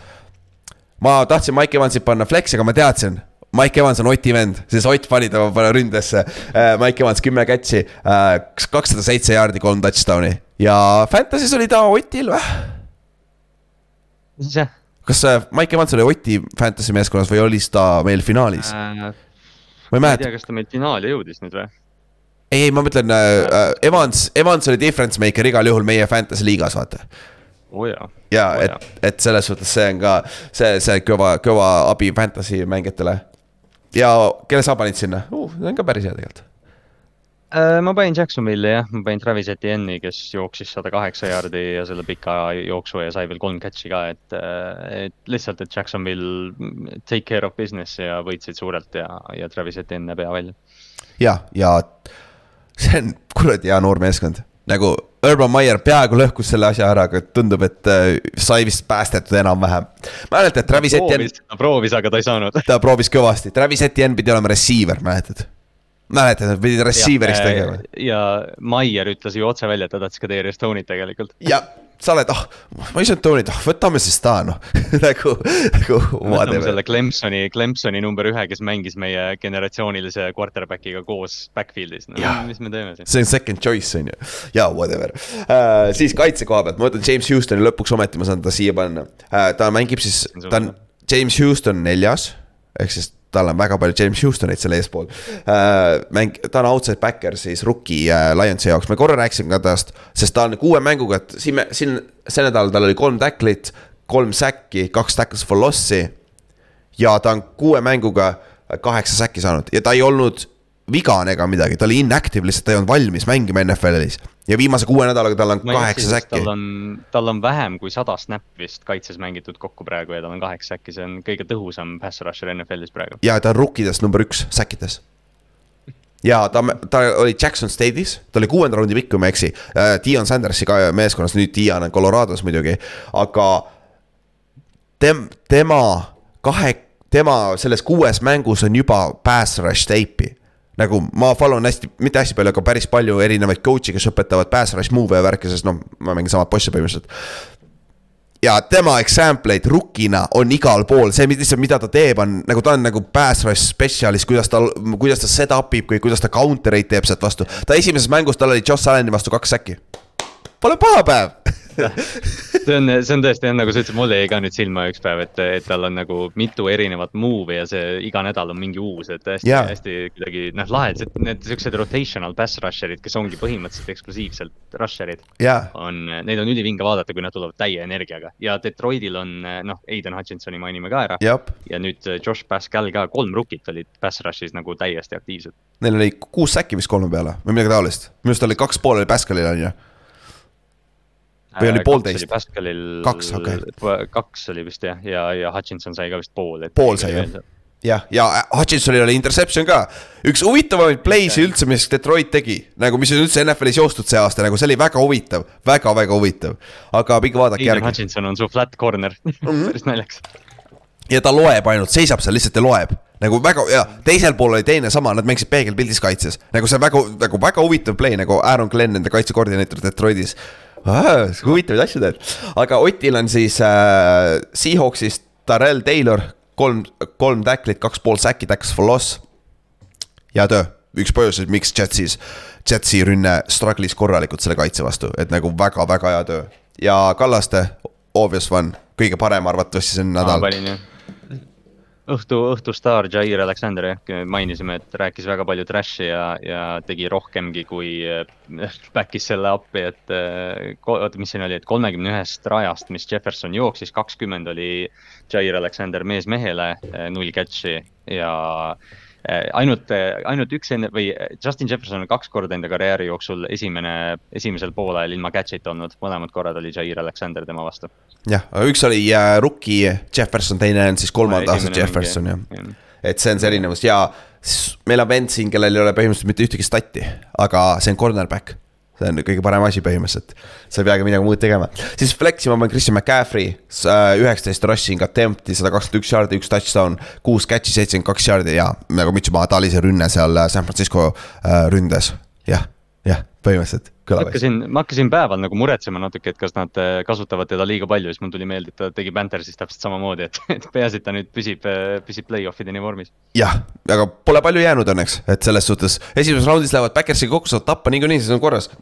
Speaker 2: ma tahtsin Mike Evansit panna flex'i, aga ma teadsin Mike Evans on Oti vend, siis Ott pani ta ründesse. Äh, Mike Evans kümme catch'i, äh, kakssada seitse jaardi, kolm touchdown'i ja Fantasy's oli ta Otil või?
Speaker 3: mis see?
Speaker 2: kas äh, Mike Evans oli Oti Fantasy meeskonnas või oli ta meil finaalis äh,?
Speaker 3: ma ei mäleta. ma ei tea, kas ta meil finaali jõudis nüüd või?
Speaker 2: ei, ei, ma mõtlen äh, Evans, Evans oli difference maker igal juhul meie fantasy liigas, vaata
Speaker 3: oh jaa.
Speaker 2: ja oh, et, et selles suhtes see on ka see, see kõva, kõva abi fantasy mängijatele. Ja kelle sa panid sinna uh,? see on ka päris hea tegelikult
Speaker 3: Äh, ma panin Jacksonville'i jah, ma panin Travis Etienne'i, kes jooksis sada kaheksa jaardi ja selle pika jooksu ja sai veel kolm catch'i ka, et, äh, et lihtsalt, et Jacksonville take care of business ja võitsid suurelt ja, ja Travis Etienne näeb hea välja.
Speaker 2: ja, ja see on kuradi hea noor meeskond, nagu Urban Meyer peaaegu lõhkus selle asja ära, aga tundub, et äh, sai vist päästetud enam-vähem. mäletad, Travis Etienne.
Speaker 3: ta proovis, aga ta ei saanud.
Speaker 2: ta proovis kõvasti, Travis Etienne pidi olema receiver, mäletad mäletad, nad pidid receiver'ist tegema.
Speaker 3: ja Maier ütles ju otse välja, et ta tahtis ka Darius Stone'it tegelikult.
Speaker 2: ja sa oled, ah oh,, ma ei saanud Stone'it, ah võtame siis ta noh *laughs* nagu, nagu.
Speaker 3: võtame selle Clemsoni, Clemsoni number ühe, kes mängis meie generatsioonilise quarterback'iga koos backfield'is, no mis me teeme siis.
Speaker 2: see on second choice on ju, ja whatever uh,. siis kaitse koha pealt, ma võtan James Houstoni lõpuks ometi ma saan ta siia panna uh,, ta mängib siis, ta on James Houston neljas ehk siis tal on väga palju James Houstoneid seal eespool äh,. mäng, ta on outside backer siis rookie äh, Lionsi jaoks, me korra rääkisime ka tast, sest ta on kuue mänguga, et siin me, siin see nädal tal oli kolm tacklit, kolm säkki, kaks tackles for loss'i. ja ta on kuue mänguga kaheksa säkki saanud ja ta ei olnud vigane ega midagi, ta oli inactive lihtsalt, ta ei olnud valmis mängima NFL-is. ja viimase kuue nädalaga tal on kaheksa säkki.
Speaker 3: tal on, tal on vähem kui sada snap'i vist kaitses mängitud kokku praegu ja tal on kaheksa säkki, see on kõige tõhusam pass rusher NFL-is praegu.
Speaker 2: ja ta on rookidest number üks säkkides ja ta, ta oli Jackson State'is, ta oli kuuenda raundi pikk, kui ma ei eksi uh,. Dion Sandersi ka meeskonnas, nüüd Dion on Colorado's muidugi, aga tem-, tema kahe, tema selles kuues mängus on juba pass rush tape'i nagu ma follow n hästi, mitte hästi palju, aga päris palju erinevaid coach'e, kes õpetavad pass rush move'e ja värki, sest noh, ma mängin samad poisse põhimõtteliselt. ja tema example eid rookina on igal pool, see lihtsalt, mida ta teeb, on nagu ta on nagu pass rush spetsialist, kuidas ta, kuidas ta set up ib, kuidas ta counter eid teeb sealt vastu. ta esimeses mängus, tal oli Josh Allan'i vastu kaks säki. Pole paha päev. *laughs*
Speaker 3: See on, see on tõesti jah, nagu sa ütlesid, mulle jäi ka nüüd silma üks päev, et, et tal on nagu mitu erinevat move'i ja see iga nädal on mingi uus, et hästi yeah., hästi kuidagi noh, lahedad, need siuksed rotational pass rusher'id, kes ongi põhimõtteliselt eksklusiivselt rusher'id
Speaker 2: yeah..
Speaker 3: on, neid on ülivinge vaadata, kui nad tulevad täie energiaga. Ja Detroitil on noh, Aiden Hutchinsoni mainime ka ära.
Speaker 2: Yep..
Speaker 3: ja nüüd Josh Pascal ka, kolm rookit olid pass rush'is nagu täiesti aktiivsed.
Speaker 2: Neil oli kuus säki vist kolme peale või midagi taolist, minu arust oli kaks pool oli Pascalil on ju või oli äh, poolteist?
Speaker 3: Pascalil
Speaker 2: kaks, okei
Speaker 3: okay.. kaks oli vist jah, ja, ja Hutchinson sai ka vist pool.
Speaker 2: pool sai jah, jah, ja Hutchinsonil oli interception ka. üks huvitavamaid play'si üldse, mis Detroit tegi, nagu mis on üldse NFL-is joostud see aasta, nagu see oli väga huvitav väga,, väga-väga huvitav. aga pikk vaadake järgi.
Speaker 3: Hutchinson on su flat corner *laughs* -hmm. päris naljakas.
Speaker 2: ja ta loeb ainult, seisab seal lihtsalt ja loeb nagu väga ja teisel pool oli teine sama, nad mängisid peegelpildis kaitses, nagu see väga, nagu väga huvitav play nagu Aaron Glenn, nende kaitsekoordineeter Detroitis huvitavaid asju teed, aga Otil on siis äh, Seahawksist Darrell Taylor, kolm, kolm tacklit, kaks pool säki, tackles for loss. hea töö, üks põhjus, miks Jetsis, Jetsi rünne struggle'is korralikult selle kaitse vastu, et nagu väga-väga hea töö. ja Kallaste, obvious one, kõige parem arvatavasti see nädal
Speaker 3: õhtu, õhtustaar Jair Alexander jah, mainisime, et rääkis väga palju trash'i ja, ja tegi rohkemgi kui äh, *laughs* back'is selle appi, et äh, oota, mis siin oli, et kolmekümne ühest rajast, mis Jefferson jooksis, kakskümmend oli Jair Alexander mees mehele, äh, null catch'i ja Äh, ainult, äh, ainult üks enne või äh, Justin Jefferson on kaks korda enda karjääri jooksul esimene, esimesel poolajal ilma catch'ita olnud, mõlemad korrad oli Jair Alexander tema vastu.
Speaker 2: jah, üks oli rookie Jefferson, teine on siis kolmanda aasta Jefferson jah ja. et see on see erinevus ja meil on vend siin, kellel ei ole põhimõtteliselt mitte ühtegi stati, aga see on cornerback see on kõige parem asi põhimõtteliselt. sa ei peagi midagi muud tegema. siis Flexi ma panen Christian McCaffrey, üheksateist rushing attempt'i, sada kakskümmend üks jaardi, üks touchdown, kuus catch'i, seitsekümmend kaks jaardi ja nagu ma ütlesin, ta oli see rünne seal äh, San Francisco äh, ründes, jah, jah, põhimõtteliselt
Speaker 3: ma hakkasin, ma hakkasin päeval nagu muretsema natuke, et kas nad äh, kasutavad teda liiga palju, siis mul tuli meelde, et ta tegi Panthersis täpselt samamoodi, et, et peaasi, et ta nüüd püsib, äh, püsib play-off ideni vormis.
Speaker 2: jah, aga pole palju jäänud õnneks, et selles suhtes esimeses raundis lähevad Backersiga kokku, saavad tappa niikuinii, siis on korras *laughs*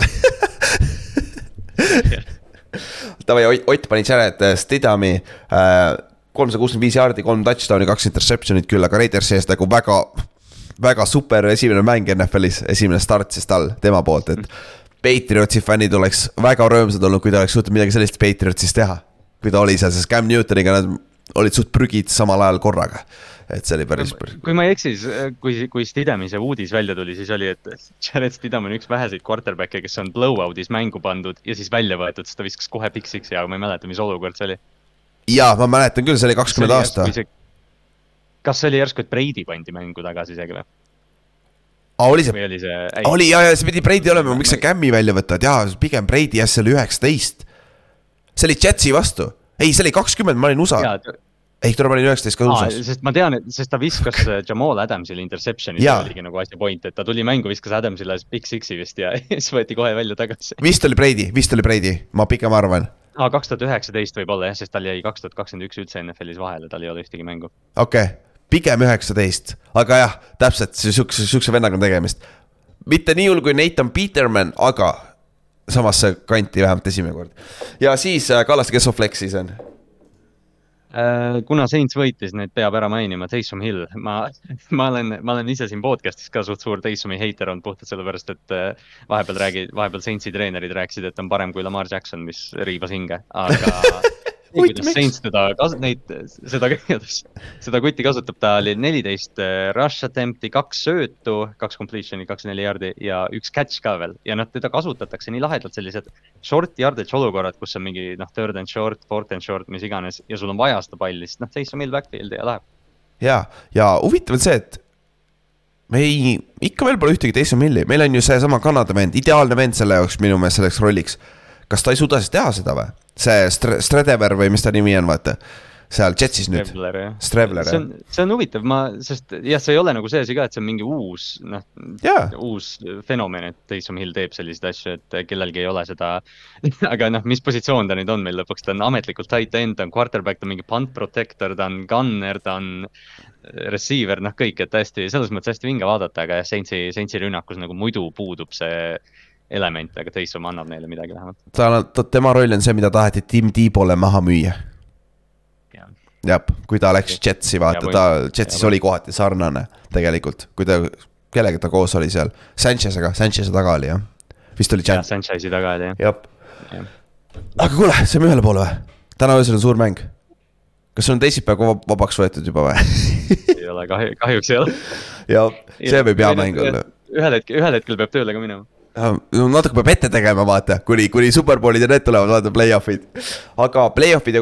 Speaker 2: Davai, Ott pani Jared Stidami äh, kolmsada kuuskümmend viis jaardi, kolm touchdown'i, kaks interception'it küll, aga Raidersi eest nagu väga väga super esimene mäng NFL-is, esimene start siis tal, tema poolt, et. Patriotsi fännid oleks väga rõõmsad olnud, kui ta oleks suutnud midagi sellist Patriotsis teha. kui ta oli seal, sest Cam Newtoniga nad olid suht prügid samal ajal korraga. et see oli päris, päris.
Speaker 3: kui ma ei eksi, siis kui, kui Stidhami see uudis välja tuli, siis oli, et *laughs* Jared Stidham on üks väheseid quarterback'e, kes on blowout'is mängu pandud ja siis välja võetud, sest ta viskas kohe Six'i, aga ma ei mäleta, mis olukord see oli.
Speaker 2: jaa, ma mäletan küll, see oli kakskümmend aasta.
Speaker 3: kas see oli järsku, et Brady pandi mängu tagasi isegi või?
Speaker 2: Aa, oli see?
Speaker 3: või oli see?
Speaker 2: oli ja, ja see pidi Brady olema, miks sa Cam'i välja võtad, jaa, pigem Brady jah, see oli üheksateist. see oli Jetsi vastu, ei, see oli kakskümmend, ma olin USA. ei, tule ma olin üheksateist ka USA-s.
Speaker 3: sest ma tean, et, sest ta viskas *laughs* äh, Jamal Adamsile interception'i, see oligi nagu asja point, et ta tuli mängu, viskas Adamsile Big Six'i vist ja *laughs* siis võeti kohe välja tagasi.
Speaker 2: vist oli Brady, vist oli Brady, ma pigem arvan.
Speaker 3: aa, kaks tuhat üheksateist võib-olla jah, sest tal jäi kaks tuhat kakskümmend üks üldse NFL-is vahele, tal ei ole ühtegi mängu.
Speaker 2: okei okay pigem üheksateist, aga jah, täpselt siukse, siukse vennaga on tegemist. mitte nii hull kui Nathan Peterman, aga samasse kanti vähemalt esimene kord. ja siis äh, Kallaste, kes su flex'is on?
Speaker 3: Äh, kuna Saints võitis, need peab ära mainima, Taysom Hill, ma, ma olen, ma olen ise siin podcast'is ka suht suur Taysomi heiter olnud puhtalt sellepärast, et äh, vahepeal räägi, vahepeal Saintsi treenerid rääkisid, et on parem kui Lamar Jackson, mis riivas hinge, aga *laughs* kuidas Saints teda, neid, seda, *laughs* seda kutti kasutab, ta oli neliteist äh, rush attempt'i, kaks söötu, kaks completion'i, kaks neli jaardi ja üks catch ka veel. ja noh, teda kasutatakse nii lahedalt, sellised short yardage olukorrad, kus on mingi noh, third and short, fourth and short, mis iganes ja sul on vaja seda palli, siis noh, seis on meil backfield'i ja läheb.
Speaker 2: ja, ja huvitav on see, et me ei, ikka veel pole ühtegi Taysom Hilli, meil on ju seesama Kanada vend, ideaalne vend selle jaoks minu meelest selleks rolliks. Kas ta ei suuda siis teha seda või? see Stre-, Stredever või mis ta nimi on, vaata seal Jetsis nüüd.
Speaker 3: Strebler, jah. see on, see on huvitav, ma, sest jah, see ei ole nagu see asi ka, et see on mingi uus, noh
Speaker 2: yeah.,
Speaker 3: uus fenomen, et Taysom Hill teeb selliseid asju, et kellelgi ei ole seda *laughs* aga noh, mis positsioon ta nüüd on meil lõpuks, ta on ametlikult tight end, ta on quarterback, ta on mingi punt protector, ta on gunner, ta on receiver, noh kõik, et hästi, selles mõttes hästi vinge vaadata, aga jah, Saintsi, Saintsi rünnakus nagu muidu puudub see element, aga Taysom annab neile midagi vähemalt.
Speaker 2: ta, tema roll on see, mida taheti Tim Tebow'le maha müüa. jah, kui ta läks Jetsi, vaata, ta Jetsis oli kohati sarnane tegelikult, kui ta, kellega ta koos oli seal, Sanchez'ega, Sanchez'i taga oli jah, vist oli.
Speaker 3: jah, Sanchez'i taga oli
Speaker 2: jah. jah. aga kuule, saame ühele poole või? täna öösel on suur mäng. kas sul on teisipäev vabaks võetud juba või
Speaker 3: ei ole, kahju, kahjuks ei ole.
Speaker 2: jah, see võib hea mäng olla.
Speaker 3: ühel hetkel, ühel hetkel peab tööle ka minema
Speaker 2: natuke peab ette tegema, vaata, kuni, kuni superbowlid ja need tulevad, vaata, play-off'id. aga play-off'id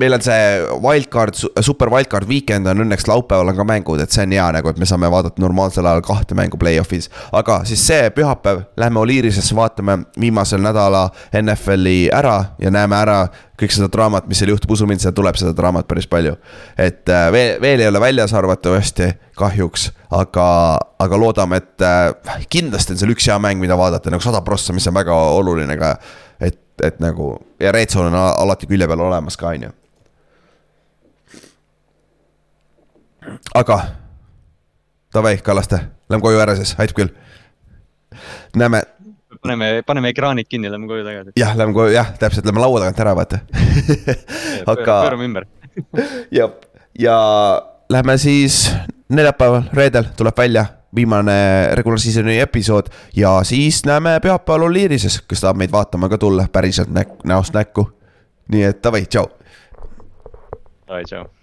Speaker 2: meil on see wildcard, super wildcard weekend on õnneks laupäeval on ka mängud, et see on hea nagu, et me saame vaadata normaalsel ajal kahte mängu play-off'is. aga siis see pühapäev lähme Oliirisesse, vaatame viimasel nädala NFL-i ära ja näeme ära kõik seda draamat, mis seal juhtub, usu mind, seal tuleb seda draamat päris palju. et äh, veel, veel ei ole väljas arvatavasti, kahjuks, aga, aga loodame, et äh, kindlasti on seal üks hea mäng, mida vaadata nagu sada prossa, mis on väga oluline ka. et, et nagu ja Red Zone on alati külje peal olemas ka, on ju aga davai, Kallaste, lähme koju ära siis, aitab küll. näeme.
Speaker 3: paneme, paneme ekraanid kinni, lähme koju tagasi.
Speaker 2: jah, lähme koju, jah, täpselt, lähme laua tagant ära, vaata *laughs*
Speaker 3: aga. pöörame ümber *laughs*
Speaker 2: jah, ja lähme siis neljapäeval, reedel tuleb välja viimane regular season'i episood ja siis näeme pühapäeval Oliirises, kes tahab meid vaatama ka tulla päriselt näk-, näost näkku. nii et davai, tšau.
Speaker 3: davai, tšau